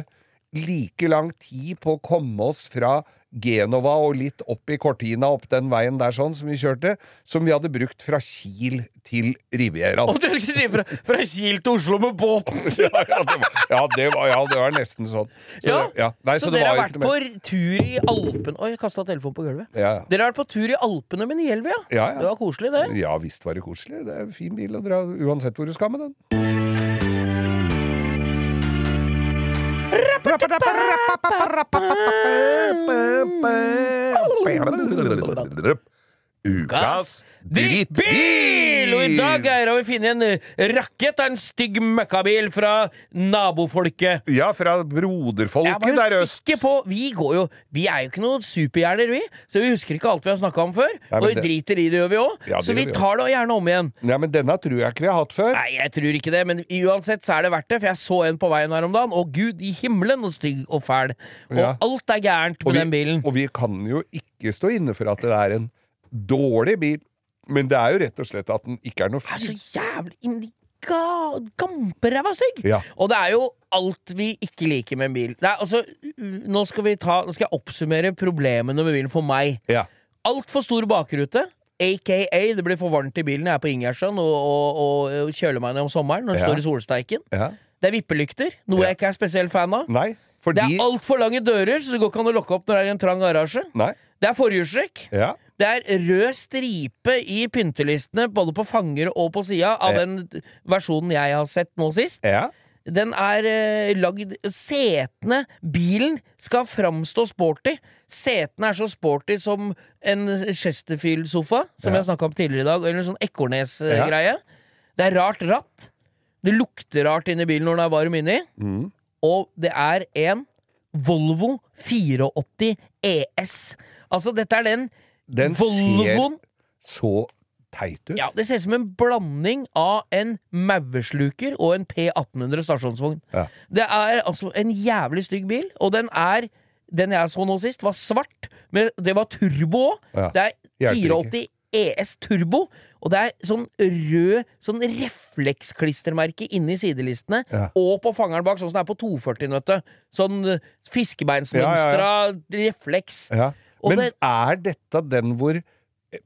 [SPEAKER 2] like lang tid på å komme oss fra Genova og litt opp i Cortina, opp den veien der sånn som vi kjørte, som vi hadde brukt fra Kiel til Rivieraen.
[SPEAKER 3] Og du skulle si fra, fra Kiel til Oslo med båten!
[SPEAKER 2] ja, ja, det var, ja, det var, ja, det var nesten sånn. Så,
[SPEAKER 3] Ja,
[SPEAKER 2] ja. Nei,
[SPEAKER 3] så,
[SPEAKER 2] så
[SPEAKER 3] dere har vært på tur i Alpene Oi, kasta telefonen på gulvet.
[SPEAKER 2] ja,
[SPEAKER 3] Dere har vært på tur i Alpene med Nielvi, ja?
[SPEAKER 2] ja,
[SPEAKER 3] Det var koselig, det.
[SPEAKER 2] ja visst var det koselig. Det er en fin bil å dra uansett hvor du skal med den. Ukas
[SPEAKER 3] drittbil! Og i dag Geir, har vi funnet en eh, rakett av en stygg møkkabil fra nabofolket.
[SPEAKER 2] Ja, fra
[SPEAKER 3] Jeg
[SPEAKER 2] broderfolket
[SPEAKER 3] var
[SPEAKER 2] der
[SPEAKER 3] jo
[SPEAKER 2] øst.
[SPEAKER 3] sikker på Vi går jo Vi er jo ikke noen superhjerner, vi. Så vi husker ikke alt vi har snakka om før.
[SPEAKER 2] Nei,
[SPEAKER 3] og vi
[SPEAKER 2] det-
[SPEAKER 3] driter i det, gjør vi òg.
[SPEAKER 2] Ja,
[SPEAKER 3] så vi tar det gjerne om igjen.
[SPEAKER 2] Ja, men denne tror jeg ikke vi har hatt før.
[SPEAKER 3] Nei, jeg tror ikke det, men uansett så er det verdt det. For jeg så en på veien her om dagen, Å gud i himmelen og stygg og fæl. Og
[SPEAKER 2] Ja.
[SPEAKER 3] alt er gærent med
[SPEAKER 2] vi,
[SPEAKER 3] den bilen.
[SPEAKER 2] og vi kan jo ikke stå inne for at det er en dårlig bil, men det er jo rett og slett at den ikke er noe
[SPEAKER 3] Det er så jævlig inni ga- gamperæva stygg!
[SPEAKER 2] Ja.
[SPEAKER 3] Og det er jo alt vi ikke liker med en bil. Det er, altså, nå, skal vi ta, nå skal jeg oppsummere problemene med bilen for meg.
[SPEAKER 2] Ja.
[SPEAKER 3] Altfor stor bakrute. AKA det blir for varmt i bilen. Jeg er på Ingjerdsen og, og, og, og kjøler meg ned om sommeren når det
[SPEAKER 2] Ja.
[SPEAKER 3] står i solsteiken.
[SPEAKER 2] ja.
[SPEAKER 3] Det er vippelykter, noe jeg ikke er spesielt fan av.
[SPEAKER 2] Nei,
[SPEAKER 3] Det
[SPEAKER 2] fordi
[SPEAKER 3] er altfor lange dører, så det går ikke an å lukke opp når det er en trang garasje.
[SPEAKER 2] Nei.
[SPEAKER 3] Det er forhjulstrekk.
[SPEAKER 2] Ja.
[SPEAKER 3] Det er rød stripe i pyntelistene både på fanger og på sida av
[SPEAKER 2] Ja.
[SPEAKER 3] den versjonen jeg har sett nå sist.
[SPEAKER 2] Ja.
[SPEAKER 3] Den er eh, lagd Setene Bilen skal framstå sporty. Setene er så sporty som en Chesterfield-sofa, som
[SPEAKER 2] Ja.
[SPEAKER 3] jeg snakka om tidligere i dag, eller en sånn Ekornes-greie. Det er rart ratt. Det lukter rart inni bilen når den er varm inni.
[SPEAKER 2] Mm.
[SPEAKER 3] Og det er en Volvo 84 ES. Altså, dette er den,
[SPEAKER 2] Den
[SPEAKER 3] Volvoen
[SPEAKER 2] ser så teit ut.
[SPEAKER 3] ja, Det ser ut som en blanding av en maursluker og en P1800 stasjonsvogn.
[SPEAKER 2] Ja.
[SPEAKER 3] Det er altså en jævlig stygg bil, og den er Den jeg så nå sist, var svart. Men det var turbo òg.
[SPEAKER 2] Ja.
[SPEAKER 3] Det er 84 ES Turbo, og det er sånn rød sånn refleksklistremerke inni sidelistene,
[SPEAKER 2] Ja.
[SPEAKER 3] og på fangeren bak, sånn som det er på 240, vet du. Sånn fiskebeinsmønstra refleks.
[SPEAKER 2] Ja.
[SPEAKER 3] Og
[SPEAKER 2] Men er dette den hvor,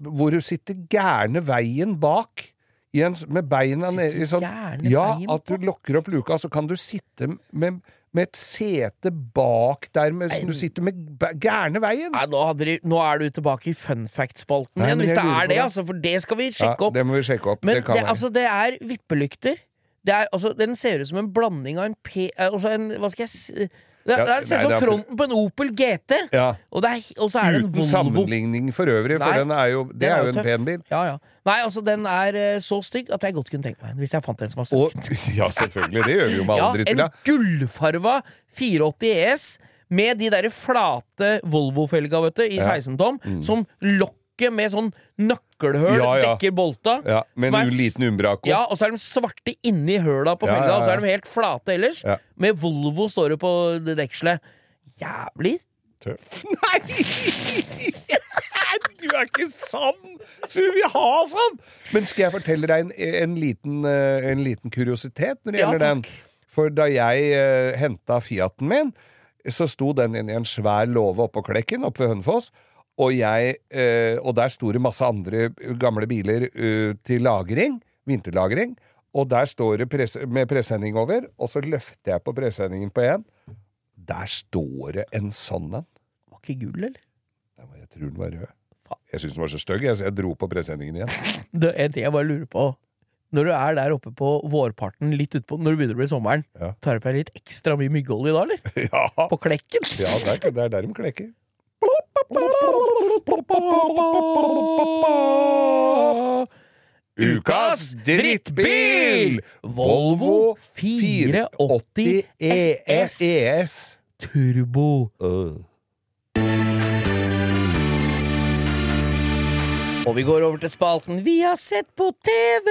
[SPEAKER 2] hvor du sitter gærne veien bak? En, med beina nede i sånn Ja, at du lukker opp luka, så kan du sitte med, med et sete bak der med, som du sitter med gærne veien.
[SPEAKER 3] Nei, nå, de, nå er du tilbake i fun fact-spalten igjen, hvis det er det, altså, for det skal vi
[SPEAKER 2] Ja,
[SPEAKER 3] sjekke opp.
[SPEAKER 2] det må vi sjekke opp.
[SPEAKER 3] Men
[SPEAKER 2] det kan
[SPEAKER 3] det, altså, det er vippelykter. Det er, altså, den ser ut som en blanding av en P... eh, Altså en, hva skal jeg si det, det ser ut som
[SPEAKER 2] er-
[SPEAKER 3] fronten på en Opel GT!
[SPEAKER 2] ja.
[SPEAKER 3] Og, det er, og så er det en
[SPEAKER 2] Uten
[SPEAKER 3] Volvo.
[SPEAKER 2] sammenligning for øvrig, for
[SPEAKER 3] Nei,
[SPEAKER 2] den er jo, det
[SPEAKER 3] Den
[SPEAKER 2] er jo en
[SPEAKER 3] tøff.
[SPEAKER 2] pen bil.
[SPEAKER 3] Ja, ja. Nei, altså, den er eh, så stygg at jeg godt kunne tenkt meg en hvis jeg fant en som var stygg.
[SPEAKER 2] ja, selvfølgelig. Det gjør vi jo med
[SPEAKER 3] Ja,
[SPEAKER 2] alle
[SPEAKER 3] en
[SPEAKER 2] drittbiler.
[SPEAKER 3] gullfarva 480 ES med de derre flate Volvo-felga, vet du, i
[SPEAKER 2] Ja.
[SPEAKER 3] 16 tom, som lokket med sånn nøkkelhull
[SPEAKER 2] Ja, ja.
[SPEAKER 3] dekker bolta.
[SPEAKER 2] Ja, med en
[SPEAKER 3] er
[SPEAKER 2] liten umbraco.
[SPEAKER 3] Ja, og så er de svarte inni høla på felga, og så er de helt flate ellers. Med Volvo står det på det dekselet. Jævlig
[SPEAKER 2] Tøff. Nei! Du er ikke sann! Så vi ha sånn! Men skal jeg fortelle deg en, en, liten, eh, en liten kuriositet når det
[SPEAKER 3] Ja,
[SPEAKER 2] gjelder den? For da jeg uh, henta Fiaten min, så sto den inni en svær låve oppå Klekken, oppe ved Hønefoss. Og, jeg, eh, og der sto det masse andre gamle biler eh, til lagring, vinterlagring. Og der står det pres med presenning over, og så løfter jeg på presenningen på en. Der står det en sånn en.
[SPEAKER 3] Var ikke gull, eller?
[SPEAKER 2] Nei, men Jeg tror den var rød. Jeg syntes den var så stygg, jeg, så jeg dro på presenningen igjen.
[SPEAKER 3] Det er ting jeg bare lurer på. Når du er der oppe på vårparten, litt utpå når det begynner å bli sommeren,
[SPEAKER 2] Ja.
[SPEAKER 3] tar du på deg litt ekstra mye myggolje da, eller?
[SPEAKER 2] Ja,
[SPEAKER 3] På klekken?
[SPEAKER 2] ja er, det er der de klekker. Ukas drittbil!
[SPEAKER 3] Volvo 480 ES.
[SPEAKER 2] ES.
[SPEAKER 3] Turbo.
[SPEAKER 2] Øh.
[SPEAKER 3] Og vi går over til spalten Vi har sett på TV!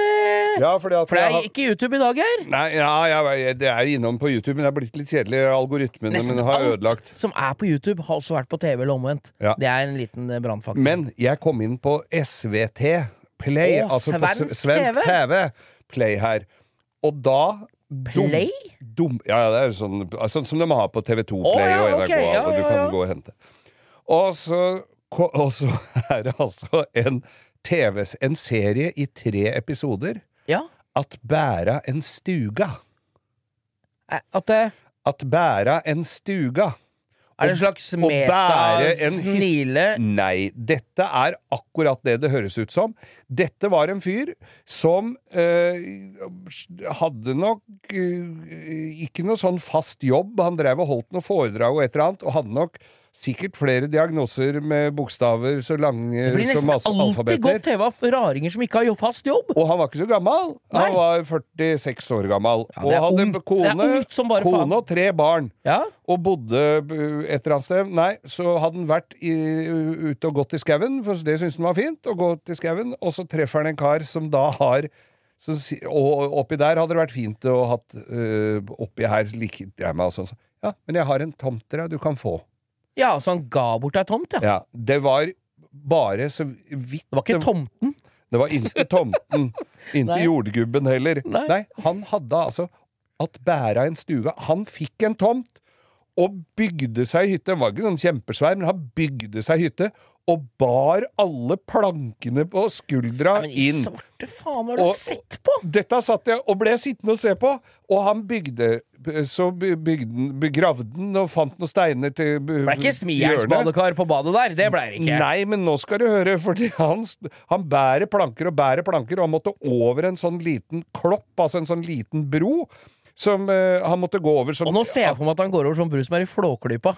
[SPEAKER 2] Ja, fordi at
[SPEAKER 3] For det
[SPEAKER 2] jeg
[SPEAKER 3] er
[SPEAKER 2] har-
[SPEAKER 3] ikke YouTube i dag her.
[SPEAKER 2] Nei, ja, jeg, det er innom på YouTube, men det er blitt litt kjedelig. Algoritmene
[SPEAKER 3] Nesten
[SPEAKER 2] mine har
[SPEAKER 3] alt
[SPEAKER 2] ødelagt.
[SPEAKER 3] som er på YouTube, har også vært på TV eller omvendt.
[SPEAKER 2] Ja.
[SPEAKER 3] Det er en liten eh, brannfakkel.
[SPEAKER 2] Men jeg kom inn på SVT Play,
[SPEAKER 3] Å,
[SPEAKER 2] altså på
[SPEAKER 3] svensk
[SPEAKER 2] s- svensk
[SPEAKER 3] TV.
[SPEAKER 2] TV. Play her. Og da dum-
[SPEAKER 3] Play?
[SPEAKER 2] Dum, ja, ja, det er sånn, sånn som de har på TV2
[SPEAKER 3] Å,
[SPEAKER 2] Play
[SPEAKER 3] ja,
[SPEAKER 2] og NRK,
[SPEAKER 3] ok, ja,
[SPEAKER 2] og du
[SPEAKER 3] ja,
[SPEAKER 2] kan
[SPEAKER 3] ja.
[SPEAKER 2] gå og hente. Og så, og så er det altså en TV, en serie i tre episoder.
[SPEAKER 3] Ja.
[SPEAKER 2] At bæra en stuga.
[SPEAKER 3] At det
[SPEAKER 2] At bæra en stuga.
[SPEAKER 3] er
[SPEAKER 2] det en slags
[SPEAKER 3] meta-snile
[SPEAKER 2] Nei, dette er akkurat det det høres ut som. Dette var en fyr som øh, hadde nok øh, ikke noe sånn fast jobb. Han drev og holdt noe foredrag og et eller annet, og hadde nok sikkert flere diagnoser med bokstaver så lange
[SPEAKER 3] Det blir nesten alltid
[SPEAKER 2] alfabeter.
[SPEAKER 3] godt av raringer som ikke har fast jobb.
[SPEAKER 2] Og han var ikke så gammel.
[SPEAKER 3] Nei.
[SPEAKER 2] Han var 46 år gammel.
[SPEAKER 3] Ja,
[SPEAKER 2] og hadde
[SPEAKER 3] ungt.
[SPEAKER 2] kone,
[SPEAKER 3] som
[SPEAKER 2] kone og tre barn.
[SPEAKER 3] Ja.
[SPEAKER 2] Og bodde et eller annet sted. Nei, så hadde han vært i, ute og gått i skauen, for det syntes han var fint, å gå til skauen, og så treffer han en kar som da har så, og oppi der hadde det vært fint å hatt øh, Oppi her liker jeg meg og sånn. Ja, men jeg har en tomt til deg du kan få.
[SPEAKER 3] Ja, så han ga bort ei tomt, ja.
[SPEAKER 2] Ja, Det var bare så vidt
[SPEAKER 3] Det var ikke tomten.
[SPEAKER 2] Det var ikke tomten, ikke jordgubben heller.
[SPEAKER 3] Nei.
[SPEAKER 2] Nei. han hadde altså at bæra en stue. Han fikk en tomt og bygde seg hytte. Den var ikke sånn kjempesvær, men han bygde seg hytte og bar alle plankene på skuldra
[SPEAKER 3] Men i
[SPEAKER 2] inn.
[SPEAKER 3] svarte faen, har du
[SPEAKER 2] Og-
[SPEAKER 3] sett på?
[SPEAKER 2] Dette satt jeg og ble sittende og se på, og han bygde Så bygde den begravde han og fant noen steiner til
[SPEAKER 3] Det ble ikke
[SPEAKER 2] hjørnet.
[SPEAKER 3] smijernsbadekar på badet der. Det ble det ikke.
[SPEAKER 2] Nei, men nå skal du høre, fordi han, han bærer planker og bærer planker, og han måtte over en sånn liten klopp, altså en sånn liten bro, som eh, han måtte gå over som
[SPEAKER 3] Og nå ser jeg for meg at han går over sånn bru som er i Flåklypa.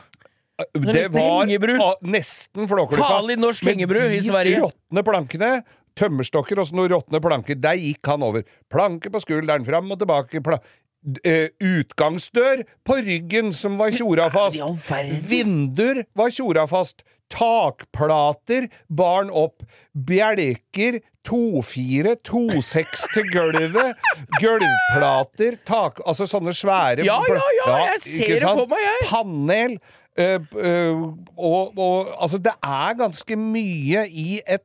[SPEAKER 2] Det var ah, nesten Flåklypa.
[SPEAKER 3] Farlig norsk hengebru i Sverige.
[SPEAKER 2] Råtne plankene Tømmerstokker og så noen råtne planker. Der gikk han over. Planke på skulderen, fram og tilbake. Pla eh, utgangsdør på ryggen som var tjora fast. Vinduer var tjora fast. Takplater barn opp. Bjelker 2-4, 2-6 til gulvet. Gulvplater, tak... Altså sånne svære
[SPEAKER 3] Ja, ja, ja, jeg ser det for meg, jeg.
[SPEAKER 2] Panel. Eh, uh, og, og altså, det er ganske mye i et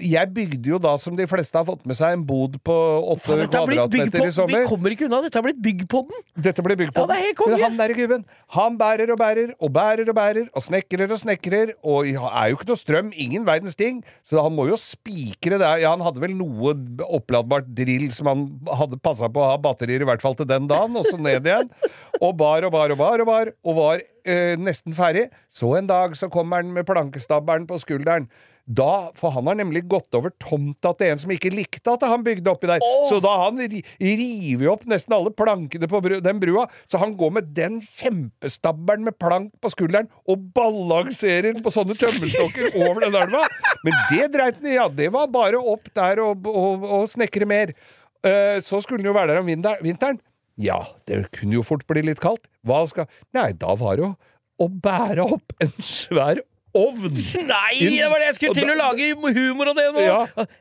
[SPEAKER 2] Jeg bygde jo da, som de fleste har fått med seg, en bod på åtte kvadratmeter i sommer.
[SPEAKER 3] Vi kommer ikke unna. Dette har blitt byggpodden! på den.
[SPEAKER 2] Dette ble byggpodden. på.
[SPEAKER 3] Ja, det er
[SPEAKER 2] han der gubben, han bærer og bærer og bærer og bærer og snekrer og snekrer, og er jo ikke noe strøm, ingen verdens ting, så han må jo spikre det. Ja, han hadde vel noe oppladbart drill som han hadde passa på å ha batterier, i hvert fall til den dagen, og så ned igjen. Og bar og bar og bar og bar, og var øh, nesten ferdig. Så en dag så kommer han med plankestabberen på skulderen. Da, For han har nemlig gått over tomta til en som ikke likte at han bygde oppi der. Så da han river opp nesten alle plankene på bru, den brua. Så han går med den kjempestabberen med plank på skulderen og balanserer på sånne tømmerstokker over den elva. Men det dreit han i. Ja, det var bare opp der og, og, og snekre mer. Uh, så skulle han jo være der om vinteren. Ja, det kunne jo fort bli litt kaldt. Hva skal Nei, da var det jo å bære opp en svær ovn.
[SPEAKER 3] Nei, det var det jeg skulle til å lage humor av det nå!
[SPEAKER 2] Ja.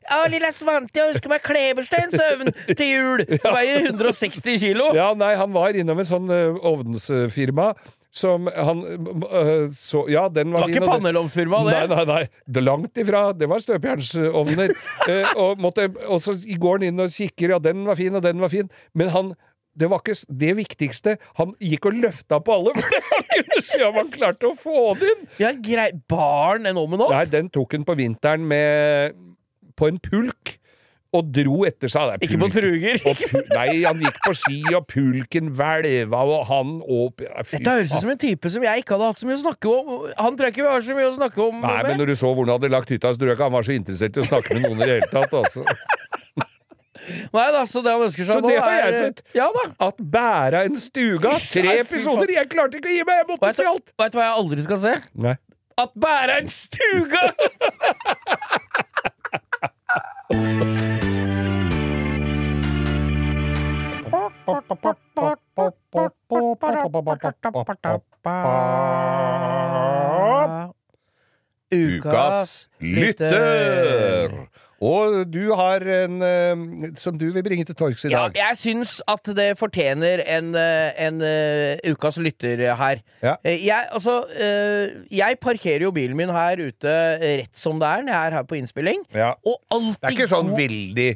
[SPEAKER 3] Ja, lille Svante, jeg ønsker meg klebersteinsøvn til jul! Det veier 160 kilo!
[SPEAKER 2] Ja, nei, han var innom en sånn uh, ovnsfirma som han øh, så Ja, den
[SPEAKER 3] Det
[SPEAKER 2] var
[SPEAKER 3] var
[SPEAKER 2] fin.
[SPEAKER 3] ikke
[SPEAKER 2] og det-
[SPEAKER 3] det.
[SPEAKER 2] Nei, nei, nei. Det langt ifra. Det var støpjernsovner. Eh, og, måtte, og så går han inn og kikker, ja, den var fin, og den var fin. Men han det var ikke det viktigste. Han gikk og løfta på alle, for han kunne se om han klarte å få det inn!
[SPEAKER 3] Ja, grei. Barn en ommen opp?
[SPEAKER 2] Nei, den tok han på vinteren med På en pulk. Og dro etter seg. Det er
[SPEAKER 3] Ikke på truger?
[SPEAKER 2] Pu nei, han gikk på ski, og pulken hvelva, og han ja,
[SPEAKER 3] Dette høres ut som en type som jeg ikke hadde hatt så mye å snakke om. Han tror jeg ikke vi har så mye å snakke om.
[SPEAKER 2] Nei, men når du så hvor han hadde lagt hytta, så tror jeg ikke han var så interessert i å snakke med noen i det hele tatt. Altså.
[SPEAKER 3] Nei da, så det han ønsker seg
[SPEAKER 2] Så
[SPEAKER 3] nå
[SPEAKER 2] det har jeg sett.
[SPEAKER 3] Ja da.
[SPEAKER 2] At bæra en stuga, tre
[SPEAKER 3] Nei, fy
[SPEAKER 2] episoder! Jeg klarte ikke å gi meg, jeg måtte
[SPEAKER 3] Vet
[SPEAKER 2] se
[SPEAKER 3] du
[SPEAKER 2] alt!
[SPEAKER 3] vet du hva jeg aldri skal se?
[SPEAKER 2] Nei.
[SPEAKER 3] At bære en stuga!
[SPEAKER 2] Ukas lytter! Og du har en eh, som du vil bringe til torgs i
[SPEAKER 3] Ja,
[SPEAKER 2] dag.
[SPEAKER 3] jeg syns at det fortjener en, eh, en uh, ukas lytter her.
[SPEAKER 2] Ja.
[SPEAKER 3] Jeg, altså, uh, jeg parkerer jo bilen min her ute rett som det er når jeg er her på innspilling.
[SPEAKER 2] Ja.
[SPEAKER 3] Og alltid
[SPEAKER 2] Det er ikke sånn veldig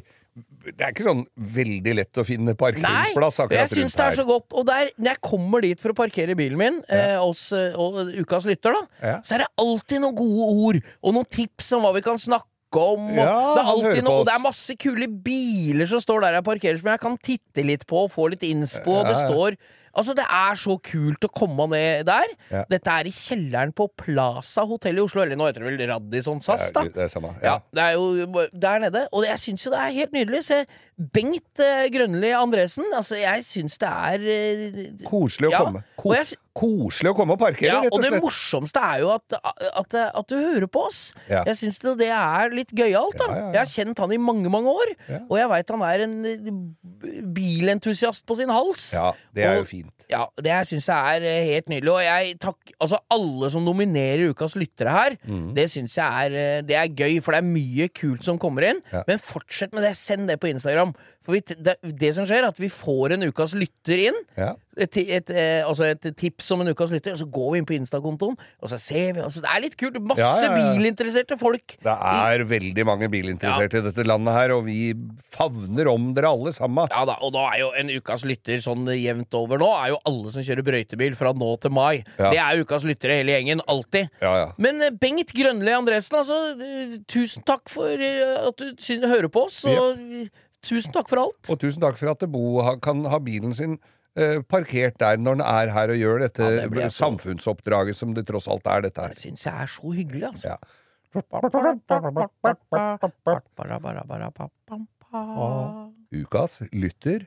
[SPEAKER 2] det er ikke sånn veldig lett å finne
[SPEAKER 3] Nei, jeg syns det er så godt. Og der, når jeg kommer dit for å parkere bilen min eh, hos eh, og, ukas lytter, da,
[SPEAKER 2] Ja.
[SPEAKER 3] så er det alltid noen gode ord og noen tips om hva vi kan snakke om. Og
[SPEAKER 2] Ja,
[SPEAKER 3] det, er alltid noe, og det er masse kule biler som står der jeg parkerer, som jeg kan titte litt på og få litt innspo. Og det
[SPEAKER 2] Ja, ja.
[SPEAKER 3] står Altså, det er så kult å komme ned der.
[SPEAKER 2] Ja.
[SPEAKER 3] Dette er i kjelleren på Plaza hotell i Oslo. Eller nå heter det vel Radisson SAS, da.
[SPEAKER 2] Ja, det er samme.
[SPEAKER 3] Ja, det er jo der nede. Og jeg syns jo det er helt nydelig. Se, Bengt eh, Grønli Andresen. Altså, jeg syns det er eh,
[SPEAKER 2] Koselig å
[SPEAKER 3] Ja,
[SPEAKER 2] komme. Kos.
[SPEAKER 3] og jeg
[SPEAKER 2] koselig å komme og parkere,
[SPEAKER 3] ja, og
[SPEAKER 2] og
[SPEAKER 3] det morsomste er jo at, at, at du hører på oss.
[SPEAKER 2] Ja.
[SPEAKER 3] Jeg syns det, det er litt gøyalt, da.
[SPEAKER 2] Ja.
[SPEAKER 3] Jeg har kjent han i mange, mange år. Og jeg veit han er en eh, bilentusiast på sin hals.
[SPEAKER 2] Ja, det er
[SPEAKER 3] Og-
[SPEAKER 2] jo fint.
[SPEAKER 3] Ja, det syns jeg er eh, helt nydelig. Og jeg takk, altså alle som nominerer ukas lyttere her,
[SPEAKER 2] Mm.
[SPEAKER 3] det syns jeg er, eh, det er gøy, for det er mye kult som kommer inn. Men fortsett med det. Send det på Instagram. For vi, det, det som skjer, er at vi får en ukas lytter inn.
[SPEAKER 2] Ja.
[SPEAKER 3] Et, et, et, eh, altså et tips om en ukas lytter, og så går vi inn på Insta-kontoen, og så ser vi altså, Det er litt kult. Masse
[SPEAKER 2] Ja, ja,
[SPEAKER 3] bilinteresserte folk.
[SPEAKER 2] Det er veldig mange bilinteresserte i dette landet her, og vi favner om dere alle sammen.
[SPEAKER 3] Ja da, og da er jo en ukas lytter sånn jevnt over nå, er jo alle som kjører brøytebil fra nå til mai. Det er ukas lyttere hele gjengen. Alltid.
[SPEAKER 2] Ja, ja.
[SPEAKER 3] Men eh, Bengt Grønli Andresen, altså, eh, tusen takk for at du hører på oss, og eh, tusen takk for alt.
[SPEAKER 2] Og tusen takk for at Bo kan ha bilen sin eh, parkert der når den er her og gjør dette
[SPEAKER 3] Ja, det så-
[SPEAKER 2] samfunnsoppdraget som det tross alt er, dette her.
[SPEAKER 3] Det syns jeg er så hyggelig, altså.
[SPEAKER 2] Ja. Ukas lytter.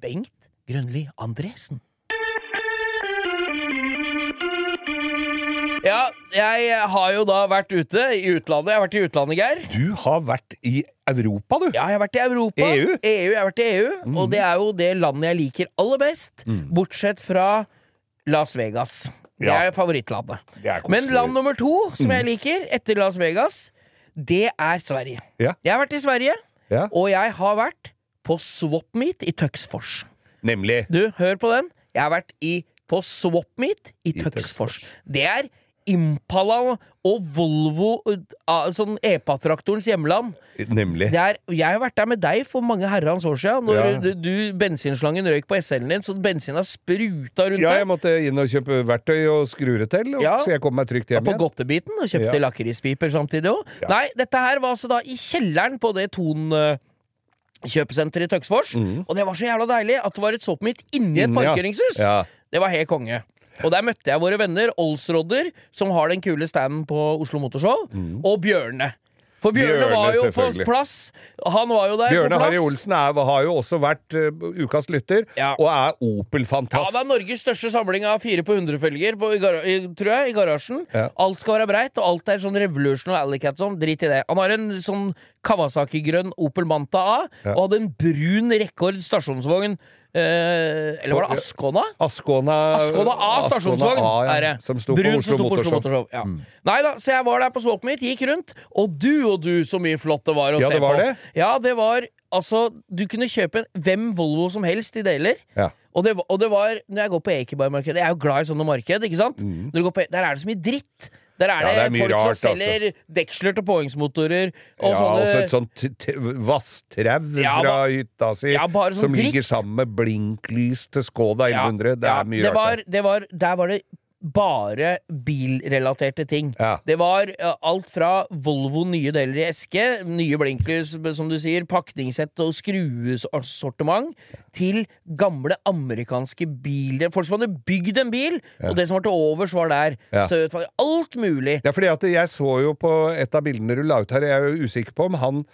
[SPEAKER 3] Bengt Grønli Andresen. Ja, jeg har jo da vært ute i utlandet. Jeg har vært i utlandet, Geir.
[SPEAKER 2] Du har vært i Europa, du.
[SPEAKER 3] Ja, jeg har vært i Europa.
[SPEAKER 2] EU?
[SPEAKER 3] EU jeg har vært i EU, Og det er jo det landet jeg liker aller best, bortsett fra Las Vegas. Det
[SPEAKER 2] Ja.
[SPEAKER 3] er favorittlandet.
[SPEAKER 2] Det er.
[SPEAKER 3] Men land nummer to som jeg liker, etter Las Vegas, det er Sverige.
[SPEAKER 2] Ja.
[SPEAKER 3] Jeg har vært i Sverige,
[SPEAKER 2] Ja.
[SPEAKER 3] og jeg har vært på Swap Meet i Tuxfors.
[SPEAKER 2] Nemlig.
[SPEAKER 3] Du, hør på den. Jeg har vært i, på Swap Meet i,
[SPEAKER 2] I
[SPEAKER 3] Tuxfors. Det er Impala og Volvo, uh, sånn EPA-traktorens hjemland.
[SPEAKER 2] Nemlig.
[SPEAKER 3] Er, jeg har vært der med deg for mange herrens år siden, når
[SPEAKER 2] Ja.
[SPEAKER 3] du, du bensinslangen røyk på SL-en din, så bensinen spruta rundt
[SPEAKER 2] Ja, jeg måtte inn og kjøpe verktøy og skrure til, og,
[SPEAKER 3] Ja.
[SPEAKER 2] så jeg kom meg trygt hjem
[SPEAKER 3] på
[SPEAKER 2] igjen.
[SPEAKER 3] godtebiten og kjøpte
[SPEAKER 2] Ja.
[SPEAKER 3] lakrispiper samtidig òg.
[SPEAKER 2] Ja.
[SPEAKER 3] Nei, dette her var altså da i kjelleren på det Ton kjøpesenteret i Tøksfors. Og det var så jævla deilig at det var et såpmitt inni et
[SPEAKER 2] ja.
[SPEAKER 3] parkeringshus.
[SPEAKER 2] Ja.
[SPEAKER 3] Det var helt konge. Og der møtte jeg våre venner Olsrodder, som har den kule standen på Oslo Motorshow, og Bjørne. For Bjørne,
[SPEAKER 2] Bjørne,
[SPEAKER 3] var jo på plass. Han var jo der
[SPEAKER 2] Bjørne. Harry Olsen er, har jo også vært uh, ukas lytter,
[SPEAKER 3] Ja.
[SPEAKER 2] og er Opel-fantast.
[SPEAKER 3] Ja, det er Norges største samling av fire på 100-felger, på- i gara- i- tror jeg, i garasjen.
[SPEAKER 2] Ja.
[SPEAKER 3] Alt skal være breit, og alt er sånn Revolution og Alleycat sånn. Drit i det. Han har en sånn Kawasaki-grønn Opel Manta A,
[SPEAKER 2] Ja.
[SPEAKER 3] og hadde en brun rekord stasjonsvogn. Eh, eller var det Ascona?
[SPEAKER 2] Ascona
[SPEAKER 3] Askåna A stasjonsvogn
[SPEAKER 2] ja,
[SPEAKER 3] er det.
[SPEAKER 2] Som sto på
[SPEAKER 3] Brun
[SPEAKER 2] Oslo
[SPEAKER 3] som sto på Oslo
[SPEAKER 2] Motorshow.
[SPEAKER 3] Ja. Nei da, så jeg var der på Swap mitt, gikk rundt, og du og du, så mye flott det var å
[SPEAKER 2] Ja,
[SPEAKER 3] se
[SPEAKER 2] det var
[SPEAKER 3] på.
[SPEAKER 2] det.
[SPEAKER 3] Ja, det var Altså, du kunne kjøpe hvem Volvo som helst i deler.
[SPEAKER 2] Ja.
[SPEAKER 3] Og det, og det var Når jeg går på Ekeberg-markedet Jeg er jo glad i sånne marked, ikke sant? Går på, der er det så mye dritt. Der er
[SPEAKER 2] det, Ja,
[SPEAKER 3] det,
[SPEAKER 2] er
[SPEAKER 3] folk
[SPEAKER 2] rart, altså.
[SPEAKER 3] som selger deksler til påhengsmotorer og
[SPEAKER 2] ja,
[SPEAKER 3] sånne
[SPEAKER 2] også et sånt vasstrau
[SPEAKER 3] Ja,
[SPEAKER 2] fra hytta si,
[SPEAKER 3] Ja, sånn
[SPEAKER 2] som ligger sammen med blinklys til Skoda 1100. det er mye
[SPEAKER 3] det
[SPEAKER 2] rart. Var,
[SPEAKER 3] det var, Der var det bare bilrelaterte ting.
[SPEAKER 2] Ja.
[SPEAKER 3] Det var eh, alt fra Volvo nye deler i eske, nye blinklys, som du sier, pakningssett og skruesortiment, til gamle amerikanske biler. Folk som hadde bygd en bil, og det som var til overs, var der.
[SPEAKER 2] Ja.
[SPEAKER 3] Støt, alt mulig.
[SPEAKER 2] Ja, fordi at jeg så jo på et av bildene du la ut her, jeg er jo usikker på om han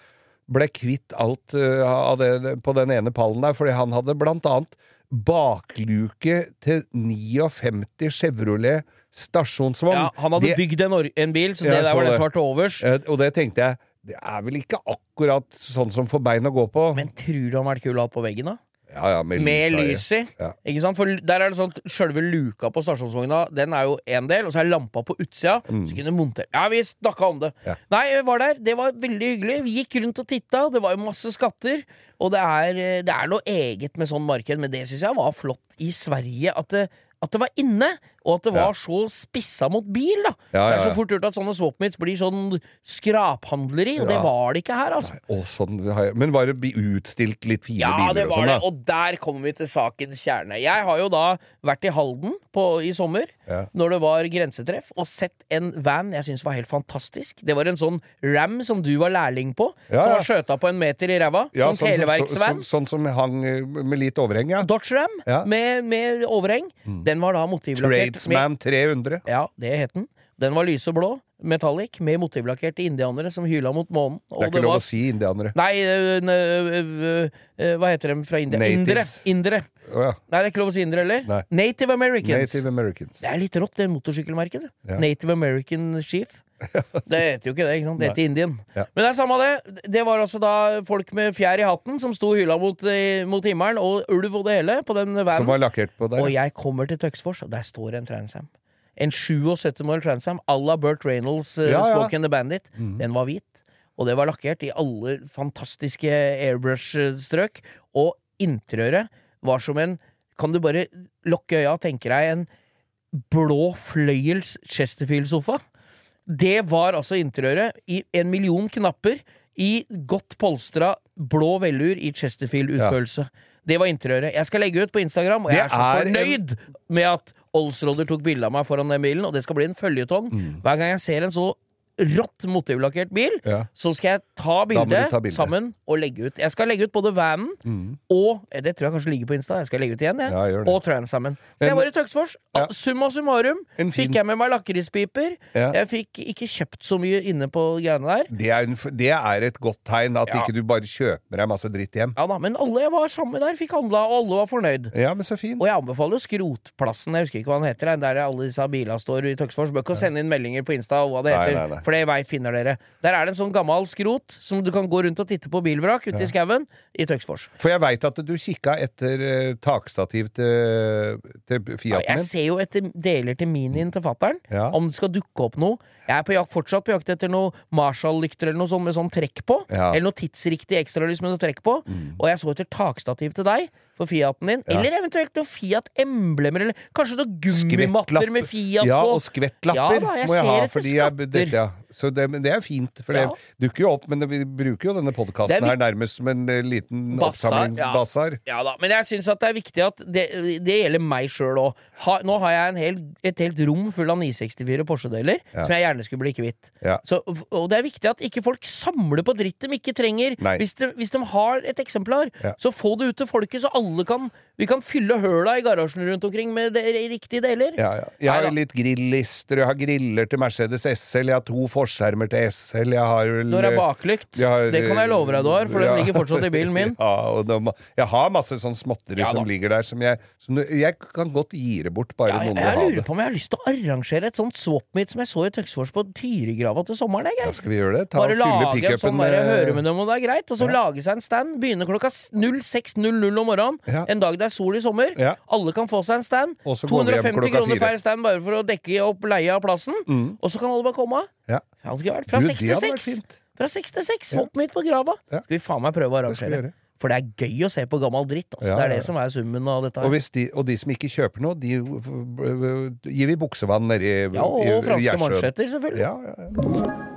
[SPEAKER 2] ble kvitt alt uh, av det på den ene pallen der, fordi han hadde blant annet bakluke til 59 Chevrolet stasjonsvogn.
[SPEAKER 3] Ja, han hadde
[SPEAKER 2] Det-
[SPEAKER 3] bygd en, en bil, så det der var det som var til overs.
[SPEAKER 2] Og det tenkte jeg, det er vel ikke akkurat sånn som får bein å gå på?
[SPEAKER 3] Men tror du han har vært kul å ha på veggen, da?
[SPEAKER 2] ja, ja, med,
[SPEAKER 3] Med
[SPEAKER 2] lys,
[SPEAKER 3] i.
[SPEAKER 2] Ja.
[SPEAKER 3] Ikke sant? For der er det sånn Sjølve luka på stasjonsvogna Den er jo én del, og så er lampa på utsida. Så kunne du montere Ja, vi snakka om det.
[SPEAKER 2] Mm. Ja.
[SPEAKER 3] Nei, vi var der. Det var veldig hyggelig. Vi gikk rundt og titta. Det var jo masse skatter. Og det er, det er noe eget med sånn marked, men det syns jeg var flott i Sverige. At det, at det var inne. Og at det var
[SPEAKER 2] Ja.
[SPEAKER 3] så spissa mot bil, da.
[SPEAKER 2] Ja,
[SPEAKER 3] Det er så fort gjort at sånne swap meets blir sånn skraphandleri, og det var det ikke her, altså.
[SPEAKER 2] Å, sånn, men var det utstilt litt fine
[SPEAKER 3] Ja,
[SPEAKER 2] biler
[SPEAKER 3] det
[SPEAKER 2] og
[SPEAKER 3] var
[SPEAKER 2] sånn,
[SPEAKER 3] det,
[SPEAKER 2] da?
[SPEAKER 3] og der kommer vi til sakens kjerne. Jeg har jo da vært i Halden på, i sommer,
[SPEAKER 2] Ja.
[SPEAKER 3] når det var grensetreff, og sett en van jeg syns var helt fantastisk. Det var en sånn Ram som du var lærling på,
[SPEAKER 2] Ja,
[SPEAKER 3] som var skjøta på en meter i ræva.
[SPEAKER 2] Ja,
[SPEAKER 3] sånn
[SPEAKER 2] sånn,
[SPEAKER 3] televerksvan.
[SPEAKER 2] så- sånn som hang eh, med litt overheng, ja.
[SPEAKER 3] Dodge Ram
[SPEAKER 2] Ja. Mm.
[SPEAKER 3] med, med overheng. Den var da motivlakkert. Med-
[SPEAKER 2] 300.
[SPEAKER 3] Ja, det het den. Den var lyseblå, metallic, med motivlakkerte indianere som hyla mot månen.
[SPEAKER 2] Det er ikke lov å si indianere.
[SPEAKER 3] Nei, øh, øh, øh, hva heter de fra India? Indere.
[SPEAKER 2] Natives.
[SPEAKER 3] Indere.
[SPEAKER 2] Oh, ja.
[SPEAKER 3] Nei, det er ikke lov å si indere heller.
[SPEAKER 2] Nei.
[SPEAKER 3] Native Americans.
[SPEAKER 2] Native Americans.
[SPEAKER 3] Det er litt rått, det motorsykkelmerket. det.
[SPEAKER 2] Ja.
[SPEAKER 3] Native American Chief. Det heter jo ikke det, ikke sant? Det heter Indien.
[SPEAKER 2] Ja.
[SPEAKER 3] Men det er samme det. Det var altså da folk med fjær i hatten som sto hylla mot, mot himmelen, og ulv og det hele, på den
[SPEAKER 2] Som var lakkert på der.
[SPEAKER 3] Og jeg kommer til Tøksfors, og der står en Transam. En 77 mål Transam à la Burt Reynolds uh,
[SPEAKER 2] Ja, ja.
[SPEAKER 3] The Bandit. Den var hvit, og det var lakkert i alle fantastiske airbrush-strøk. Og interiøret var som en Kan du bare lukke øya og tenke deg en blå fløyels Chesterfield-sofa? Det var altså interiøret i en million knapper i godt polstra blå velur i Chesterfield-utførelse. Det var interiøret. Jeg skal legge ut på Instagram, og jeg
[SPEAKER 2] Det
[SPEAKER 3] er så
[SPEAKER 2] fornøyd en-
[SPEAKER 3] med at Olsrodder tok bilde av meg foran den bilen, og det skal bli en føljetong.
[SPEAKER 2] Mm.
[SPEAKER 3] Hver gang jeg ser en så rått motivlakkert bil,
[SPEAKER 2] Ja.
[SPEAKER 3] så skal jeg ta bildet
[SPEAKER 2] ta bildet,
[SPEAKER 3] sammen og legge ut. Jeg skal legge ut både vanen
[SPEAKER 2] Mm.
[SPEAKER 3] og eh, Det tror jeg kanskje ligger på Insta. Jeg skal legge ut igjen, jeg.
[SPEAKER 2] Ja,
[SPEAKER 3] og Transamen. Så jeg var i Tøksfors.
[SPEAKER 2] Ja.
[SPEAKER 3] Summa summarum
[SPEAKER 2] fin-
[SPEAKER 3] fikk jeg med meg lakrispiper. Jeg fikk ikke kjøpt så mye inne på greiene der.
[SPEAKER 2] Det er, en, det er et godt tegn, at ikke du bare kjøper deg masse dritt hjem.
[SPEAKER 3] Ja da, Men alle jeg var sammen med der, fikk handla, og alle var fornøyd.
[SPEAKER 2] Ja, men så fin.
[SPEAKER 3] Og jeg anbefaler Skrotplassen, jeg husker ikke hva den heter, der alle disse bilene står i Tøksfors. Bør ikke sende inn meldinger på Insta og hva det heter,
[SPEAKER 2] nei, nei.
[SPEAKER 3] for det vei finner dere. Der er det en sånn gammel skrot som du kan gå rundt og titte på bilvrak ute i skauen i Tøksfors.
[SPEAKER 2] For jeg veit at du kikka etter uh, takstativ til, til
[SPEAKER 3] Ja, jeg ser jo etter deler til minien til fattern,
[SPEAKER 2] Ja.
[SPEAKER 3] om det skal dukke opp noe. Jeg er på jakt, fortsatt på jakt etter noe Marshall-lykter eller noe sånt med sånn trekk på.
[SPEAKER 2] Ja. Mm.
[SPEAKER 3] Eller noe tidsriktig ekstralys med noe trekk på. Og jeg så etter takstativ til deg for Fiaten din.
[SPEAKER 2] Ja.
[SPEAKER 3] Eller eventuelt noe Fiat-emblemer, eller kanskje noe gummimatter med Fiat
[SPEAKER 2] ja,
[SPEAKER 3] på.
[SPEAKER 2] og skvettlapper
[SPEAKER 3] Ja da, jeg
[SPEAKER 2] må jeg ha. Fordi jeg, det, ja. Så det, det er fint, for
[SPEAKER 3] Ja.
[SPEAKER 2] det dukker jo opp. Men vi bruker jo denne podkasten her nærmest som en eh, liten
[SPEAKER 3] oppsamlingsbasar.
[SPEAKER 2] oppsamling
[SPEAKER 3] ja. Ja da, men jeg syns at det er viktig at det, det gjelder meg sjøl òg. Ha, nå har jeg en hel, et helt rom full av 964 Porsche-deler
[SPEAKER 2] Ja.
[SPEAKER 3] som jeg gjerne skulle bli kvitt.
[SPEAKER 2] Ja.
[SPEAKER 3] Så, og det er viktig at ikke folk samler på dritt de ikke trenger. Hvis de, hvis de har et eksemplar,
[SPEAKER 2] Ja.
[SPEAKER 3] så få det ut til folket, så alle kan Vi kan fylle høla i garasjen rundt omkring med de, riktige deler.
[SPEAKER 2] Ja, ja. Jeg har
[SPEAKER 3] Neida.
[SPEAKER 2] litt grillister, jeg har griller til Mercedes SL, jeg har to forskjermer til SL, jeg har
[SPEAKER 3] Du har baklykt.
[SPEAKER 2] har,
[SPEAKER 3] det kan jeg love deg du har, for
[SPEAKER 2] ja.
[SPEAKER 3] den ligger fortsatt i bilen min.
[SPEAKER 2] Ja, og de, jeg har masse sånn småtteri som ligger der, som jeg, som jeg kan godt gi det bort, bare noen vil
[SPEAKER 3] jeg lurer på om jeg har lyst til å arrangere et sånt swap-meet som jeg så i Tøksfors på Tyrigrava til sommeren. Jeg,
[SPEAKER 2] Ja, skal vi gjøre det? Ta
[SPEAKER 3] Bare
[SPEAKER 2] og
[SPEAKER 3] lage en sånn bare høre med dem om det er greit, og så lage seg en stand. Begynne klokka 06.00 om morgenen. En dag det er sol i sommer.
[SPEAKER 2] Ja.
[SPEAKER 3] Alle kan få seg en stand.
[SPEAKER 2] Og så går vi hjem
[SPEAKER 3] 250 kroner per stand bare for å dekke opp leie av plassen. Og så kan alle bare komme.
[SPEAKER 2] Ja.
[SPEAKER 3] Ja, Fra
[SPEAKER 2] Du,
[SPEAKER 3] 6
[SPEAKER 2] det
[SPEAKER 3] til
[SPEAKER 2] hadde vært
[SPEAKER 3] 6.
[SPEAKER 2] fint.
[SPEAKER 3] Fra 6 til 6.
[SPEAKER 2] Ja.
[SPEAKER 3] Swap meet på grava.
[SPEAKER 2] Ja.
[SPEAKER 3] Skal vi faen meg prøve å arrangere. For det er gøy å se på gammel dritt. Altså.
[SPEAKER 2] Ja,
[SPEAKER 3] det er det som er summen av dette.
[SPEAKER 2] Og, hvis de, og de som ikke kjøper noe, de gir vi buksevann nedi
[SPEAKER 3] Ja, og franske
[SPEAKER 2] Gjersjøen.
[SPEAKER 3] mansjetter, selvfølgelig.
[SPEAKER 2] Ja, ja, ja.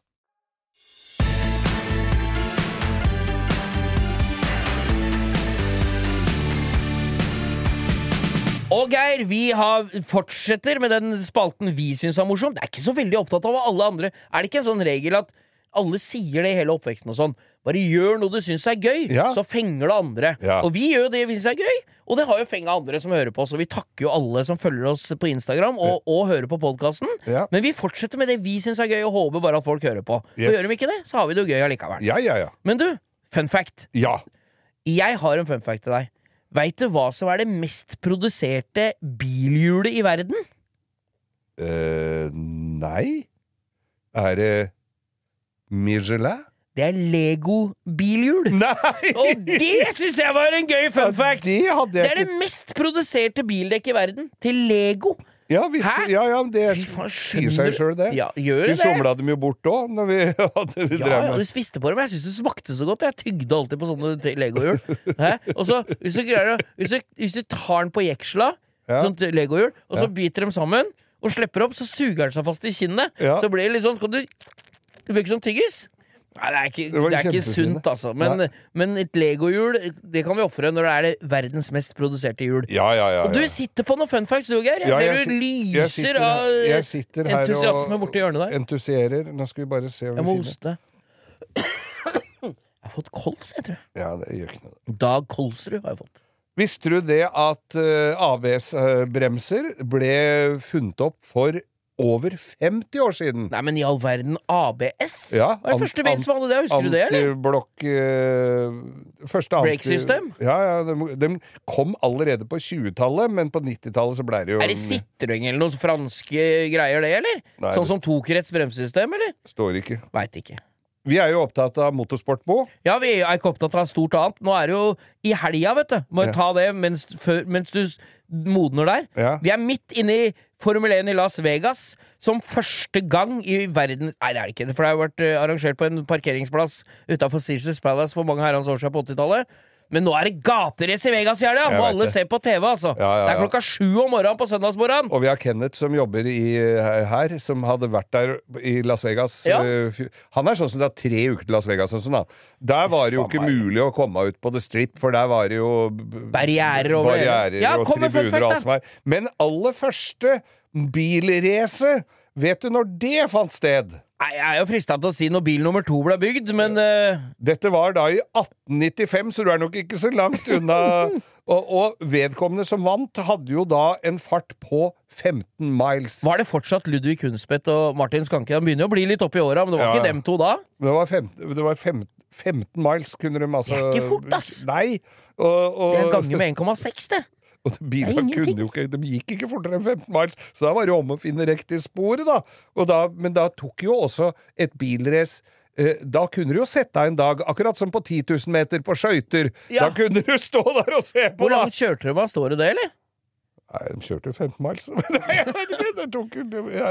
[SPEAKER 3] Og Geir, vi har, fortsetter med den spalten vi syns er morsom. Det er ikke så veldig opptatt av hva alle andre Er det ikke en sånn regel at alle sier det i hele oppveksten og sånn? Bare gjør noe du syns er gøy,
[SPEAKER 2] Ja.
[SPEAKER 3] så fenger det andre.
[SPEAKER 2] Ja.
[SPEAKER 3] Og vi gjør det vi syns er gøy, og det har jo fenga andre som hører på oss. Og vi takker jo alle som følger oss på Instagram og, og hører på podkasten.
[SPEAKER 2] Ja.
[SPEAKER 3] Men vi fortsetter med det vi syns er gøy, og håper bare at folk hører på.
[SPEAKER 2] Yes.
[SPEAKER 3] Og gjør de ikke det, så har vi det jo gøy allikevel.
[SPEAKER 2] Ja, ja, ja.
[SPEAKER 3] Men du, fun fact.
[SPEAKER 2] Ja.
[SPEAKER 3] Jeg har en fun fact til deg. Veit du hva som er det mest produserte bilhjulet i verden?
[SPEAKER 2] Eh, nei Er det Michelin?
[SPEAKER 3] Det er Lego-bilhjul.
[SPEAKER 2] Nei!
[SPEAKER 3] Og det syns jeg var en gøy fun fact!
[SPEAKER 2] Det hadde
[SPEAKER 3] Det
[SPEAKER 2] jeg
[SPEAKER 3] er det mest produserte bildekket i verden. Til Lego.
[SPEAKER 2] Ja, hvis,
[SPEAKER 3] Hæ?
[SPEAKER 2] ja, ja, det sier seg sjøl, det.
[SPEAKER 3] Ja, gjør
[SPEAKER 2] Vi
[SPEAKER 3] det?
[SPEAKER 2] somla dem jo bort òg, når vi hadde vi
[SPEAKER 3] Ja,
[SPEAKER 2] drev
[SPEAKER 3] ja, du spiste på dem. jeg syns det smakte så godt. Jeg tygde alltid på sånne legohjul. Og så, hvis du greier hvis, du- hvis du tar den på jeksla,
[SPEAKER 2] Ja.
[SPEAKER 3] sånt Lego-hjul, og så biter dem sammen, og slipper opp, så suger den seg fast i kinnet. Så blir det litt sånn Kan du blir ikke sånn tyggis. Nei, det er ikke,
[SPEAKER 2] Det
[SPEAKER 3] det er ikke sunt, altså. Men, men et Lego-hjul, det kan vi ofre når det er det verdens mest produserte hjul.
[SPEAKER 2] Ja, ja, ja.
[SPEAKER 3] Og du sitter på noen fun facts, du, Geir. Jeg
[SPEAKER 2] Ja,
[SPEAKER 3] ser du lyser
[SPEAKER 2] jeg sitter,
[SPEAKER 3] av
[SPEAKER 2] jeg sitter her
[SPEAKER 3] entusiasme borti hjørnet der.
[SPEAKER 2] Entusierer. Nå skal vi bare se om
[SPEAKER 3] Jeg
[SPEAKER 2] vi finner.
[SPEAKER 3] Jeg har fått kols, jeg tror.
[SPEAKER 2] Ja, det gjør ikke noe.
[SPEAKER 3] Dag Kolsrud har jeg fått.
[SPEAKER 2] Visste du det at uh, ABS-bremser ble funnet opp for over 50 år siden?
[SPEAKER 3] Nei, men i all verden, ABS?
[SPEAKER 2] Ja,
[SPEAKER 3] Hva er det første bil som hadde det? Husker du det, eller?
[SPEAKER 2] Antiblokk eh, Første
[SPEAKER 3] Brake system?
[SPEAKER 2] Ja, ja. De, de kom allerede på 20-tallet, men på 90-tallet så ble det jo
[SPEAKER 3] Er det Citroën eller noen franske greier, det, eller?
[SPEAKER 2] Nei,
[SPEAKER 3] sånn
[SPEAKER 2] det-
[SPEAKER 3] som tokrets bremsesystem, eller?
[SPEAKER 2] Står ikke.
[SPEAKER 3] Veit ikke.
[SPEAKER 2] Vi er jo opptatt av motorsport, Bo.
[SPEAKER 3] Ja, vi er ikke opptatt av stort annet. Nå er det jo i helga, vet du. Må
[SPEAKER 2] Ja.
[SPEAKER 3] ta det mens, før, mens du modner der.
[SPEAKER 2] Ja.
[SPEAKER 3] Vi er midt inne i Formel 1 i Las Vegas, som første gang i verden Nei, det er det ikke, for det har vært eh, arrangert på en parkeringsplass utafor Seasons Palace for mange herrens år siden på 80-tallet. Men nå er det gaterace i Vegas i helga! Må alle
[SPEAKER 2] det.
[SPEAKER 3] se på TV, altså.
[SPEAKER 2] Ja, ja,
[SPEAKER 3] Det er klokka sju om morgenen på søndagsmorgenen.
[SPEAKER 2] Og vi har Kenneth som jobber i, eh, her, som hadde vært der i Las Vegas.
[SPEAKER 3] Ja.
[SPEAKER 2] eh, Han er sånn som det er tre uker til Las Vegas. Og sånn, da. Der var det jo ikke
[SPEAKER 3] meg.
[SPEAKER 2] mulig å komme ut på The Strip, for der var det jo
[SPEAKER 3] Barrierer over det
[SPEAKER 2] barrierer
[SPEAKER 3] Ja,
[SPEAKER 2] og tribuner og alt som er. Men aller første bilrace, vet du når det fant sted?
[SPEAKER 3] Nei, Jeg er jo frista til å si når bil nummer to ble bygd, men uh...
[SPEAKER 2] Dette var da i 1895, så du er nok ikke så langt unna. og, og vedkommende som vant, hadde jo da en fart på 15 miles.
[SPEAKER 3] var det fortsatt Ludvig Kunstvedt og Martin Skanke? Han begynner jo å bli litt oppi åra, men det var
[SPEAKER 2] Ja.
[SPEAKER 3] ikke dem to da?
[SPEAKER 2] Det var, 15, det var 15, 15 miles kunne de altså
[SPEAKER 3] Det er ikke fort, ass.
[SPEAKER 2] Nei. Og, og,
[SPEAKER 3] Det er ganger med 1,6, det.
[SPEAKER 2] og bilene kunne jo ikke De gikk ikke fortere enn 15 miles, så da var det om å finne riktig sporet, da. Da. Men da tok jo også et bilrace eh, da kunne du jo sette deg en dag, akkurat som på 10 000 meter på skøyter.
[SPEAKER 3] Ja.
[SPEAKER 2] Da kunne du stå der og se på,
[SPEAKER 3] Hvor langt kjørte du? Hva står det det, eller?
[SPEAKER 2] Nei, de kjørte jo 15 miles. Nei, jeg det tok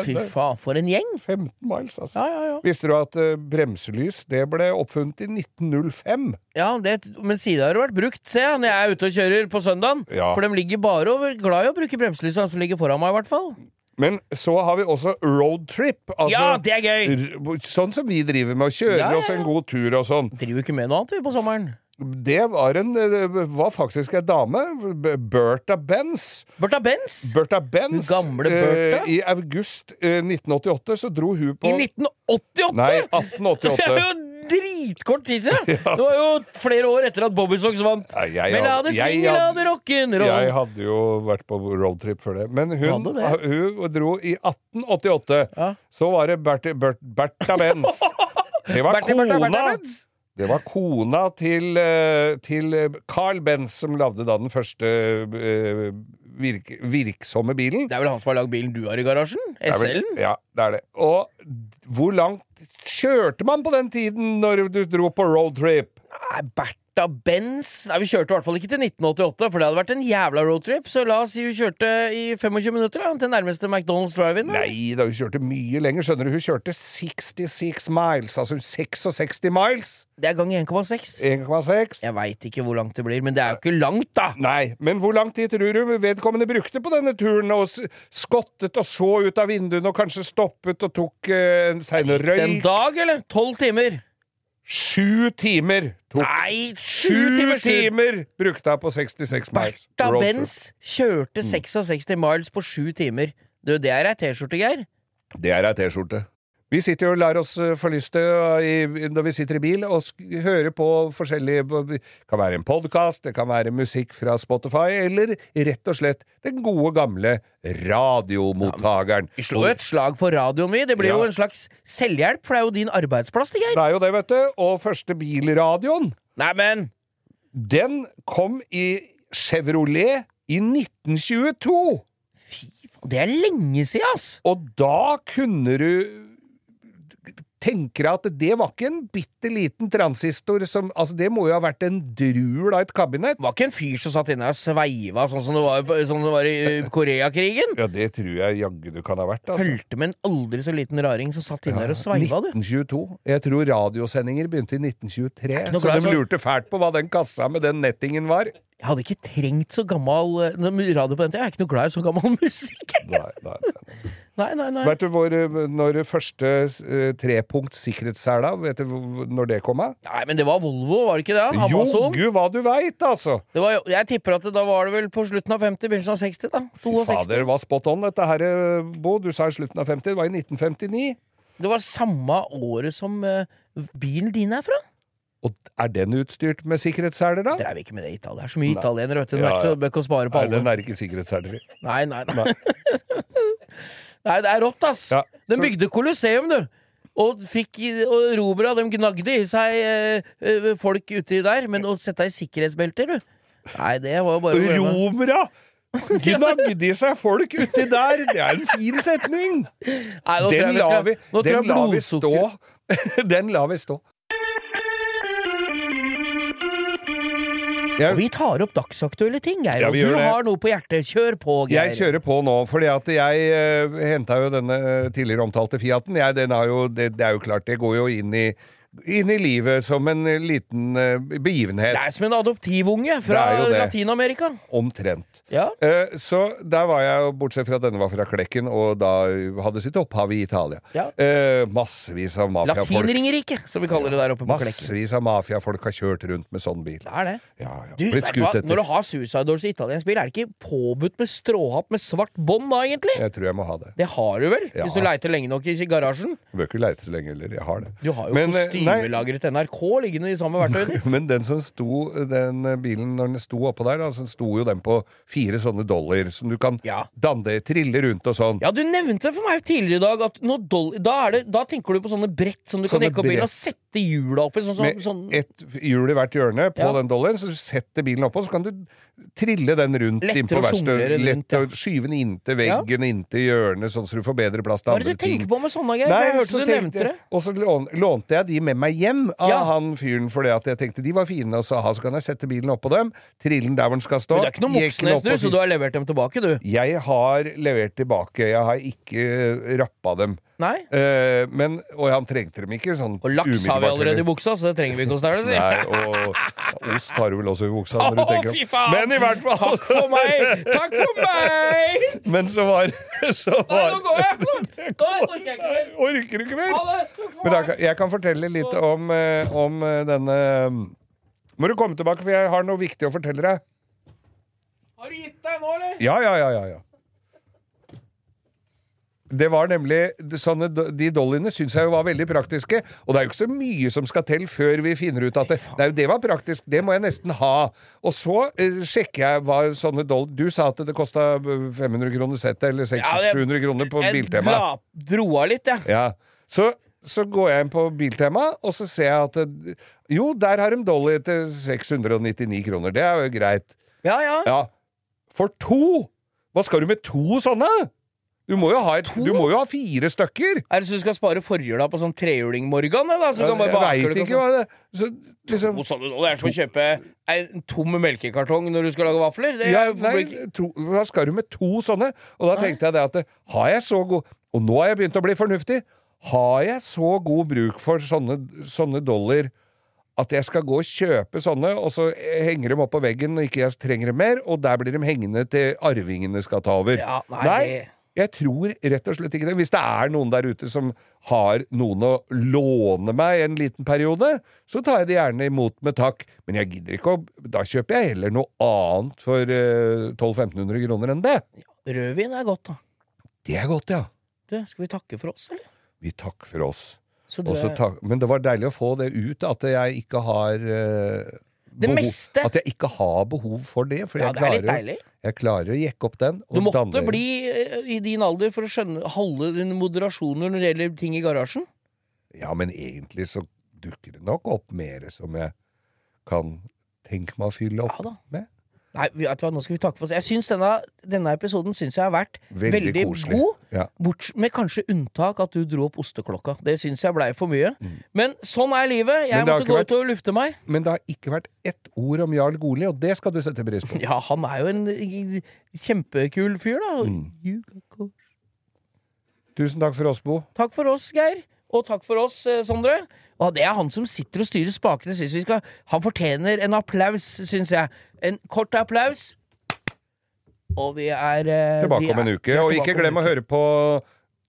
[SPEAKER 3] Fy faen, for en gjeng!
[SPEAKER 2] 15 miles, altså.
[SPEAKER 3] Ja, ja, ja.
[SPEAKER 2] Visste du at uh, bremselys det ble oppfunnet i 1905?
[SPEAKER 3] ja det, men siden har det vært brukt, ser jeg, når jeg er ute og kjører på søndagen. For de ligger bare og er glad i å bruke bremselys, han som ligger foran meg, i hvert fall.
[SPEAKER 2] Men så har vi også roadtrip. Altså,
[SPEAKER 3] Ja, det er gøy!
[SPEAKER 2] Sånn som vi driver med, å kjøre
[SPEAKER 3] Ja, ja,
[SPEAKER 2] oss en god tur og sånn.
[SPEAKER 3] Driver jo ikke med noe annet, vi, på sommeren.
[SPEAKER 2] Det var, en, var faktisk ei dame, Bertha Benz.
[SPEAKER 3] Bertha Benz!
[SPEAKER 2] Bertha Benz.
[SPEAKER 3] Gamle Bertha?
[SPEAKER 2] eh, I august eh, 1988 så dro hun på
[SPEAKER 3] I 1988!
[SPEAKER 2] Nei,
[SPEAKER 3] Det er jo dritkort tid siden! Det var jo flere år etter at Bobby Socks vant.
[SPEAKER 2] Ja, jeg
[SPEAKER 3] Men la det swinge, la det rock'n'roll.
[SPEAKER 2] Jeg hadde jo vært på roadtrip før det. Men hun,
[SPEAKER 3] det?
[SPEAKER 2] hun dro i 1888.
[SPEAKER 3] Ja.
[SPEAKER 2] Så var det Bertha, Bert, Bertha Benz. Det var
[SPEAKER 3] Bertha, Bertha,
[SPEAKER 2] kona
[SPEAKER 3] Bertha Benz.
[SPEAKER 2] Det var kona til, eh, til Carl Benz som lagde da den første eh, virk, virksomme bilen.
[SPEAKER 3] Det er vel han som har lagd bilen du har i garasjen? SL-en?
[SPEAKER 2] Ja, det er det. Og hvor langt kjørte man på den tiden når du dro på roadtrip?
[SPEAKER 3] Nei, Bertha Benz Nei, Vi kjørte i hvert fall ikke til 1988, for det hadde vært en jævla roadtrip. Så la oss si hun kjørte i 25 minutter da, til nærmeste McDonald's drive-in.
[SPEAKER 2] Nei da, hun kjørte mye lenger. Skjønner du, hun kjørte 66 miles. Altså 66 miles.
[SPEAKER 3] Det er gang 1,6.
[SPEAKER 2] 1,6.
[SPEAKER 3] Jeg veit ikke hvor langt det blir, men det er jo ikke langt, da!
[SPEAKER 2] Nei, men hvor lang tid tror du vedkommende brukte på denne turen? Og skottet og så ut av vinduene og kanskje stoppet og tok seg en
[SPEAKER 3] Gikk det en dag, eller? Tolv timer?
[SPEAKER 2] Sju timer tok
[SPEAKER 3] Nei, sju timer,
[SPEAKER 2] timer brukte hun på 66 miles.
[SPEAKER 3] Bertha. Benz kjørte 66 miles på sju timer. Du, det er ei T-skjorte, Geir.
[SPEAKER 2] Det er ei T-skjorte. Vi sitter jo og lar oss eh, forlyste uh, når vi sitter i bil og hører på forskjellige Det kan være en podkast, det kan være musikk fra Spotify, eller rett og slett den gode, gamle radiomottakeren.
[SPEAKER 3] Vi slår jo et slag for radioen, vi. Det blir jo en slags selvhjelp, for det er jo din arbeidsplass, det, Geir.
[SPEAKER 2] Det er jo det, vet du. Og første bilradioen,
[SPEAKER 3] Neimen,
[SPEAKER 2] den kom i Chevrolet i 1922.
[SPEAKER 3] fy faen, det er lenge siden, ass!
[SPEAKER 2] Og da kunne du tenker jeg at det var ikke en bitte liten transistor som Altså, det må jo ha vært en drul av et kabinett.
[SPEAKER 3] Det var ikke en fyr som satt inne og sveiva sånn som det var, sånn som det var i uh, Koreakrigen.
[SPEAKER 2] Ja, det tror jeg jaggu du kan ha vært, altså.
[SPEAKER 3] Fulgte med en aldri så liten raring som satt inne der og sveiva, du.
[SPEAKER 2] 1922. Jeg tror radiosendinger begynte i 1923, så de lurte fælt på hva den kassa med den nettingen var.
[SPEAKER 3] Jeg hadde ikke trengt så gammel uh, radio på den tida. Jeg er ikke noe glad i så gammel musikk.
[SPEAKER 2] Nei, nei, nei.
[SPEAKER 3] Nei, nei, nei.
[SPEAKER 2] Vet du hvor, eh, når det første eh, trepunkts sikkerhetssela, vet du når det kom av?
[SPEAKER 3] Nei, men det var Volvo, var det ikke det?
[SPEAKER 2] Jo, gud hva du veit, altså!
[SPEAKER 3] Det var, jeg tipper at det, da var det vel på slutten av 50, begynnelsen av 60, da. 62.
[SPEAKER 2] Fader, var spot on dette her, eh, Bo. Du sa i slutten av 50, det var i 1959.
[SPEAKER 3] Det var samme året som uh, bilen din er fra.
[SPEAKER 2] Og er den utstyrt med sikkerhetsseler, da?
[SPEAKER 3] Dreiv ikke med det i Italia. Det er så mye italienere, vet du. Det
[SPEAKER 2] Ja,
[SPEAKER 3] ikke så
[SPEAKER 2] ja.
[SPEAKER 3] bøkk å spare på
[SPEAKER 2] Nei,
[SPEAKER 3] alle.
[SPEAKER 2] den er ikke sikkerhetsseler i.
[SPEAKER 3] Nei, nei, nei. nei, det er rått, ass.
[SPEAKER 2] Ja,
[SPEAKER 3] Den
[SPEAKER 2] så-
[SPEAKER 3] bygde Colosseum, du. Og fikk Og Robra, de gnagde i seg eh, eh, folk uti der. Men å sette deg i sikkerhetsbelter, du Nei, det var jo bare
[SPEAKER 2] Romra, Gnagde i seg folk uti der! Det er en fin setning!
[SPEAKER 3] Nei,
[SPEAKER 2] Den
[SPEAKER 3] la
[SPEAKER 2] lar vi, den
[SPEAKER 3] jeg
[SPEAKER 2] vi stå. Den lar vi stå. Jeg,
[SPEAKER 3] Og vi tar opp dagsaktuelle ting, Geir.
[SPEAKER 2] Ja,
[SPEAKER 3] og du har noe på hjertet. Kjør på, Geir.
[SPEAKER 2] jeg kjører på nå, fordi at jeg uh, henta jo denne eh, tidligere omtalte Fiaten. Jeg, den har jo, det, det er jo klart, det går jo inn i, inn i livet som en eh, liten eh, begivenhet.
[SPEAKER 3] Det er som en adoptivunge fra
[SPEAKER 2] er.
[SPEAKER 3] Latin-Amerika.
[SPEAKER 2] Omtrent.
[SPEAKER 3] Ja.
[SPEAKER 2] Eh, så der var jeg, bortsett fra at denne var fra Klekken, og da hadde sitt opphav i Italia.
[SPEAKER 3] Ja.
[SPEAKER 2] Eh, massevis av mafiafolk.
[SPEAKER 3] Latinringeriket, som vi kaller det der oppe på Klekken.
[SPEAKER 2] Massevis av mafiafolk har kjørt rundt med sånn bil.
[SPEAKER 3] Det er det.
[SPEAKER 2] Ja, ja.
[SPEAKER 3] Du,
[SPEAKER 2] Blitt skutt etter.
[SPEAKER 3] Når du har Suicide Doors i italiensk bil, er det ikke påbudt med stråhatt med svart bånd da, egentlig?
[SPEAKER 2] Jeg tror jeg må ha det.
[SPEAKER 3] Det har du vel?
[SPEAKER 2] Ja.
[SPEAKER 3] Hvis du leiter lenge nok i garasjen?
[SPEAKER 2] Jeg bør ikke leite så lenge heller. Jeg har det.
[SPEAKER 3] Du har jo
[SPEAKER 2] Men, eh,
[SPEAKER 3] kostymelageret NRK liggende i samme verktøy.
[SPEAKER 2] Men den som sto, den bilen når den sto oppå der, da, så sto jo den på fire sånne dollar som du kan
[SPEAKER 3] Ja.
[SPEAKER 2] danne, trille rundt og sånn.
[SPEAKER 3] Ja, du nevnte for meg tidligere i dag at når doll da, er det, da tenker du på sånne brett som du
[SPEAKER 2] Sånne
[SPEAKER 3] kan jekke opp bilen
[SPEAKER 2] brett.
[SPEAKER 3] og sette hjula oppi. Sånn, sånn,
[SPEAKER 2] Med
[SPEAKER 3] sånn.
[SPEAKER 2] ett hjul i hvert hjørne på
[SPEAKER 3] Ja.
[SPEAKER 2] den dollaren, så setter bilen oppå, så kan du trille den rundt
[SPEAKER 3] Lettere
[SPEAKER 2] inn på verkstedet. Lett
[SPEAKER 3] ja.
[SPEAKER 2] å skyve den inntil veggen, inntil hjørnet, sånn så du får bedre plass til andre ting.
[SPEAKER 3] Hva er det
[SPEAKER 2] du
[SPEAKER 3] du
[SPEAKER 2] ting.
[SPEAKER 3] tenker på med sånne greier? jeg hørte du nevnte det.
[SPEAKER 2] Og så lånte jeg de med meg hjem av
[SPEAKER 3] Ja.
[SPEAKER 2] han fyren, fordi at jeg tenkte de var fine, og så, ha, så kan jeg sette bilen oppå dem, trille den der hvor den skal stå.
[SPEAKER 3] Men det er ikke noe Moxnes, du, så du har levert dem tilbake, du?
[SPEAKER 2] Jeg har levert tilbake, jeg har ikke rappa dem.
[SPEAKER 3] Nei?
[SPEAKER 2] Eh, men, og han trengte dem ikke sånn
[SPEAKER 3] Og laks har vi allerede i buksa, så det trenger vi ikke å stæle, si.
[SPEAKER 2] Nei, og ost har du vel også i buksa. Når du tenker
[SPEAKER 3] fy faen!
[SPEAKER 2] Men i hvert fall
[SPEAKER 3] Takk for meg! Takk for meg!
[SPEAKER 2] Men så var, så
[SPEAKER 3] Nei, nå går jeg! Nå orker jeg ikke mer.
[SPEAKER 2] Orker ikke Men da, jeg kan fortelle litt om, eh, om eh, denne Må du komme tilbake, for jeg har noe viktig å fortelle deg.
[SPEAKER 3] Har du gitt deg nå, eller?
[SPEAKER 2] Ja, ja, ja, ja, ja. Det var nemlig sånne, De dollyene syns jeg jo var veldig praktiske. Og det er jo ikke så mye som skal til før vi finner ut at det, nei, det var praktisk. Det må jeg nesten ha. Og så eh, sjekker jeg hva sånne doll... Du sa at det kosta 500 kroner settet, eller 600-700 kroner på Biltema.
[SPEAKER 3] Jeg dro av litt, jeg.
[SPEAKER 2] Ja. Så, så går jeg inn på Biltema, og så ser jeg at det, Jo, der har de Dolly til 699 kroner. Det er jo greit.
[SPEAKER 3] Ja, ja.
[SPEAKER 2] Ja. For to! Hva skal du med to sånne? Du må jo ha, et, du må jo ha fire stykker!
[SPEAKER 3] Er det så du skal spare forhjula på sånn trehjuling Morgan? Da? Så du kan bare
[SPEAKER 2] jeg
[SPEAKER 3] bake det
[SPEAKER 2] ikke hva det så, liksom,
[SPEAKER 3] To sånn, Det er som å kjøpe en tom melkekartong når du skal lage vafler. Det
[SPEAKER 2] ja, nei, to, Hva skal du med to sånne? Og da tenkte jeg det at det, Har jeg så god Og nå har jeg begynt å bli fornuftig. Har jeg så god bruk for sånne, sånne dollar at jeg skal gå og kjøpe sånne, og så henger de opp på veggen når ikke jeg trenger dem mer, og der blir de hengende til arvingene skal ta over?
[SPEAKER 3] Ja, nei, det-
[SPEAKER 2] Jeg tror rett og slett ikke det. Hvis det er noen der ute som har noen å låne meg en liten periode, så tar jeg det gjerne imot med takk. Men jeg gidder ikke å Da kjøper jeg heller noe annet for eh, 1200-1500 kroner enn det.
[SPEAKER 3] Rødvin er godt, da.
[SPEAKER 2] Det er godt, ja.
[SPEAKER 3] Du, skal vi takke for oss, eller?
[SPEAKER 2] Vi takker for oss.
[SPEAKER 3] Så er-
[SPEAKER 2] men det var deilig å få det ut, at jeg ikke har eh,
[SPEAKER 3] Det
[SPEAKER 2] behov-
[SPEAKER 3] meste.
[SPEAKER 2] At jeg ikke har behov for det. For
[SPEAKER 3] Ja,
[SPEAKER 2] jeg,
[SPEAKER 3] det er litt deilig.
[SPEAKER 2] jeg klarer å jekke opp den.
[SPEAKER 3] Du måtte
[SPEAKER 2] danne-
[SPEAKER 3] bli eh, i din alder for å skjønne holde dine moderasjoner når det gjelder ting i garasjen.
[SPEAKER 2] Ja, men egentlig så dukker det nok opp mer som jeg kan tenke meg å fylle opp
[SPEAKER 3] Ja
[SPEAKER 2] med.
[SPEAKER 3] Nei, vet du hva, nå skal vi takke for oss. Jeg synes denne, denne episoden syns jeg har vært
[SPEAKER 2] Veldig
[SPEAKER 3] veldig, god.
[SPEAKER 2] Ja.
[SPEAKER 3] Bort, med kanskje unntak at du dro opp osteklokka. Det syns jeg blei for mye.
[SPEAKER 2] Mm.
[SPEAKER 3] Men sånn er livet. Jeg måtte gå
[SPEAKER 2] vært-
[SPEAKER 3] ut og lufte meg.
[SPEAKER 2] Men det har ikke vært ett ord om Jarl Goli, og det skal du sette pris på.
[SPEAKER 3] Ja, han er jo en kjempekul fyr, da.
[SPEAKER 2] Mm. Tusen takk for oss, Bo.
[SPEAKER 3] Takk for oss, Geir. Og takk for oss, eh, Sondre. Og det er han som sitter og styrer spakene. Synes vi skal, han fortjener en applaus, syns jeg. En kort applaus. Og vi er eh,
[SPEAKER 2] Tilbake
[SPEAKER 3] vi
[SPEAKER 2] om en
[SPEAKER 3] er-
[SPEAKER 2] uke. Og ikke glem å høre på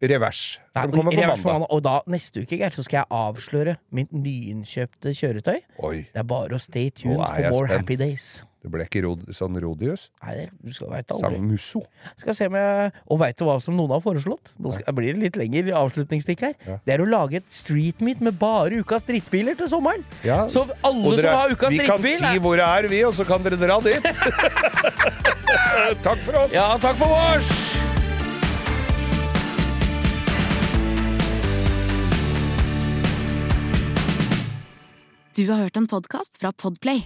[SPEAKER 2] Revers,
[SPEAKER 3] Nei,
[SPEAKER 2] på
[SPEAKER 3] revers
[SPEAKER 2] mandag.
[SPEAKER 3] Og da, neste uke, Geir, så skal jeg avsløre mitt nyinnkjøpte kjøretøy.
[SPEAKER 2] Oi,
[SPEAKER 3] Det er bare å stay tuned for more
[SPEAKER 2] spent.
[SPEAKER 3] happy days.
[SPEAKER 2] Det ble ikke rod, sånn Rodius?
[SPEAKER 3] Nei, du skal veit aldri.
[SPEAKER 2] Sang Musso.
[SPEAKER 3] Skal se om jeg Og veit du hva som noen har foreslått? Nå skal, blir det litt lengre avslutningsstikk her.
[SPEAKER 2] Ja.
[SPEAKER 3] Det er å lage et street meet med bare ukas drittbiler til sommeren.
[SPEAKER 2] Ja.
[SPEAKER 3] Så alle
[SPEAKER 2] dere,
[SPEAKER 3] som har ukas
[SPEAKER 2] vi kan
[SPEAKER 3] drittbil
[SPEAKER 2] si hvor det er, vi, og så kan dere dra dit. Takk for oss!
[SPEAKER 3] Ja, takk for vårs!
[SPEAKER 1] Du har hørt en podkast fra Podplay.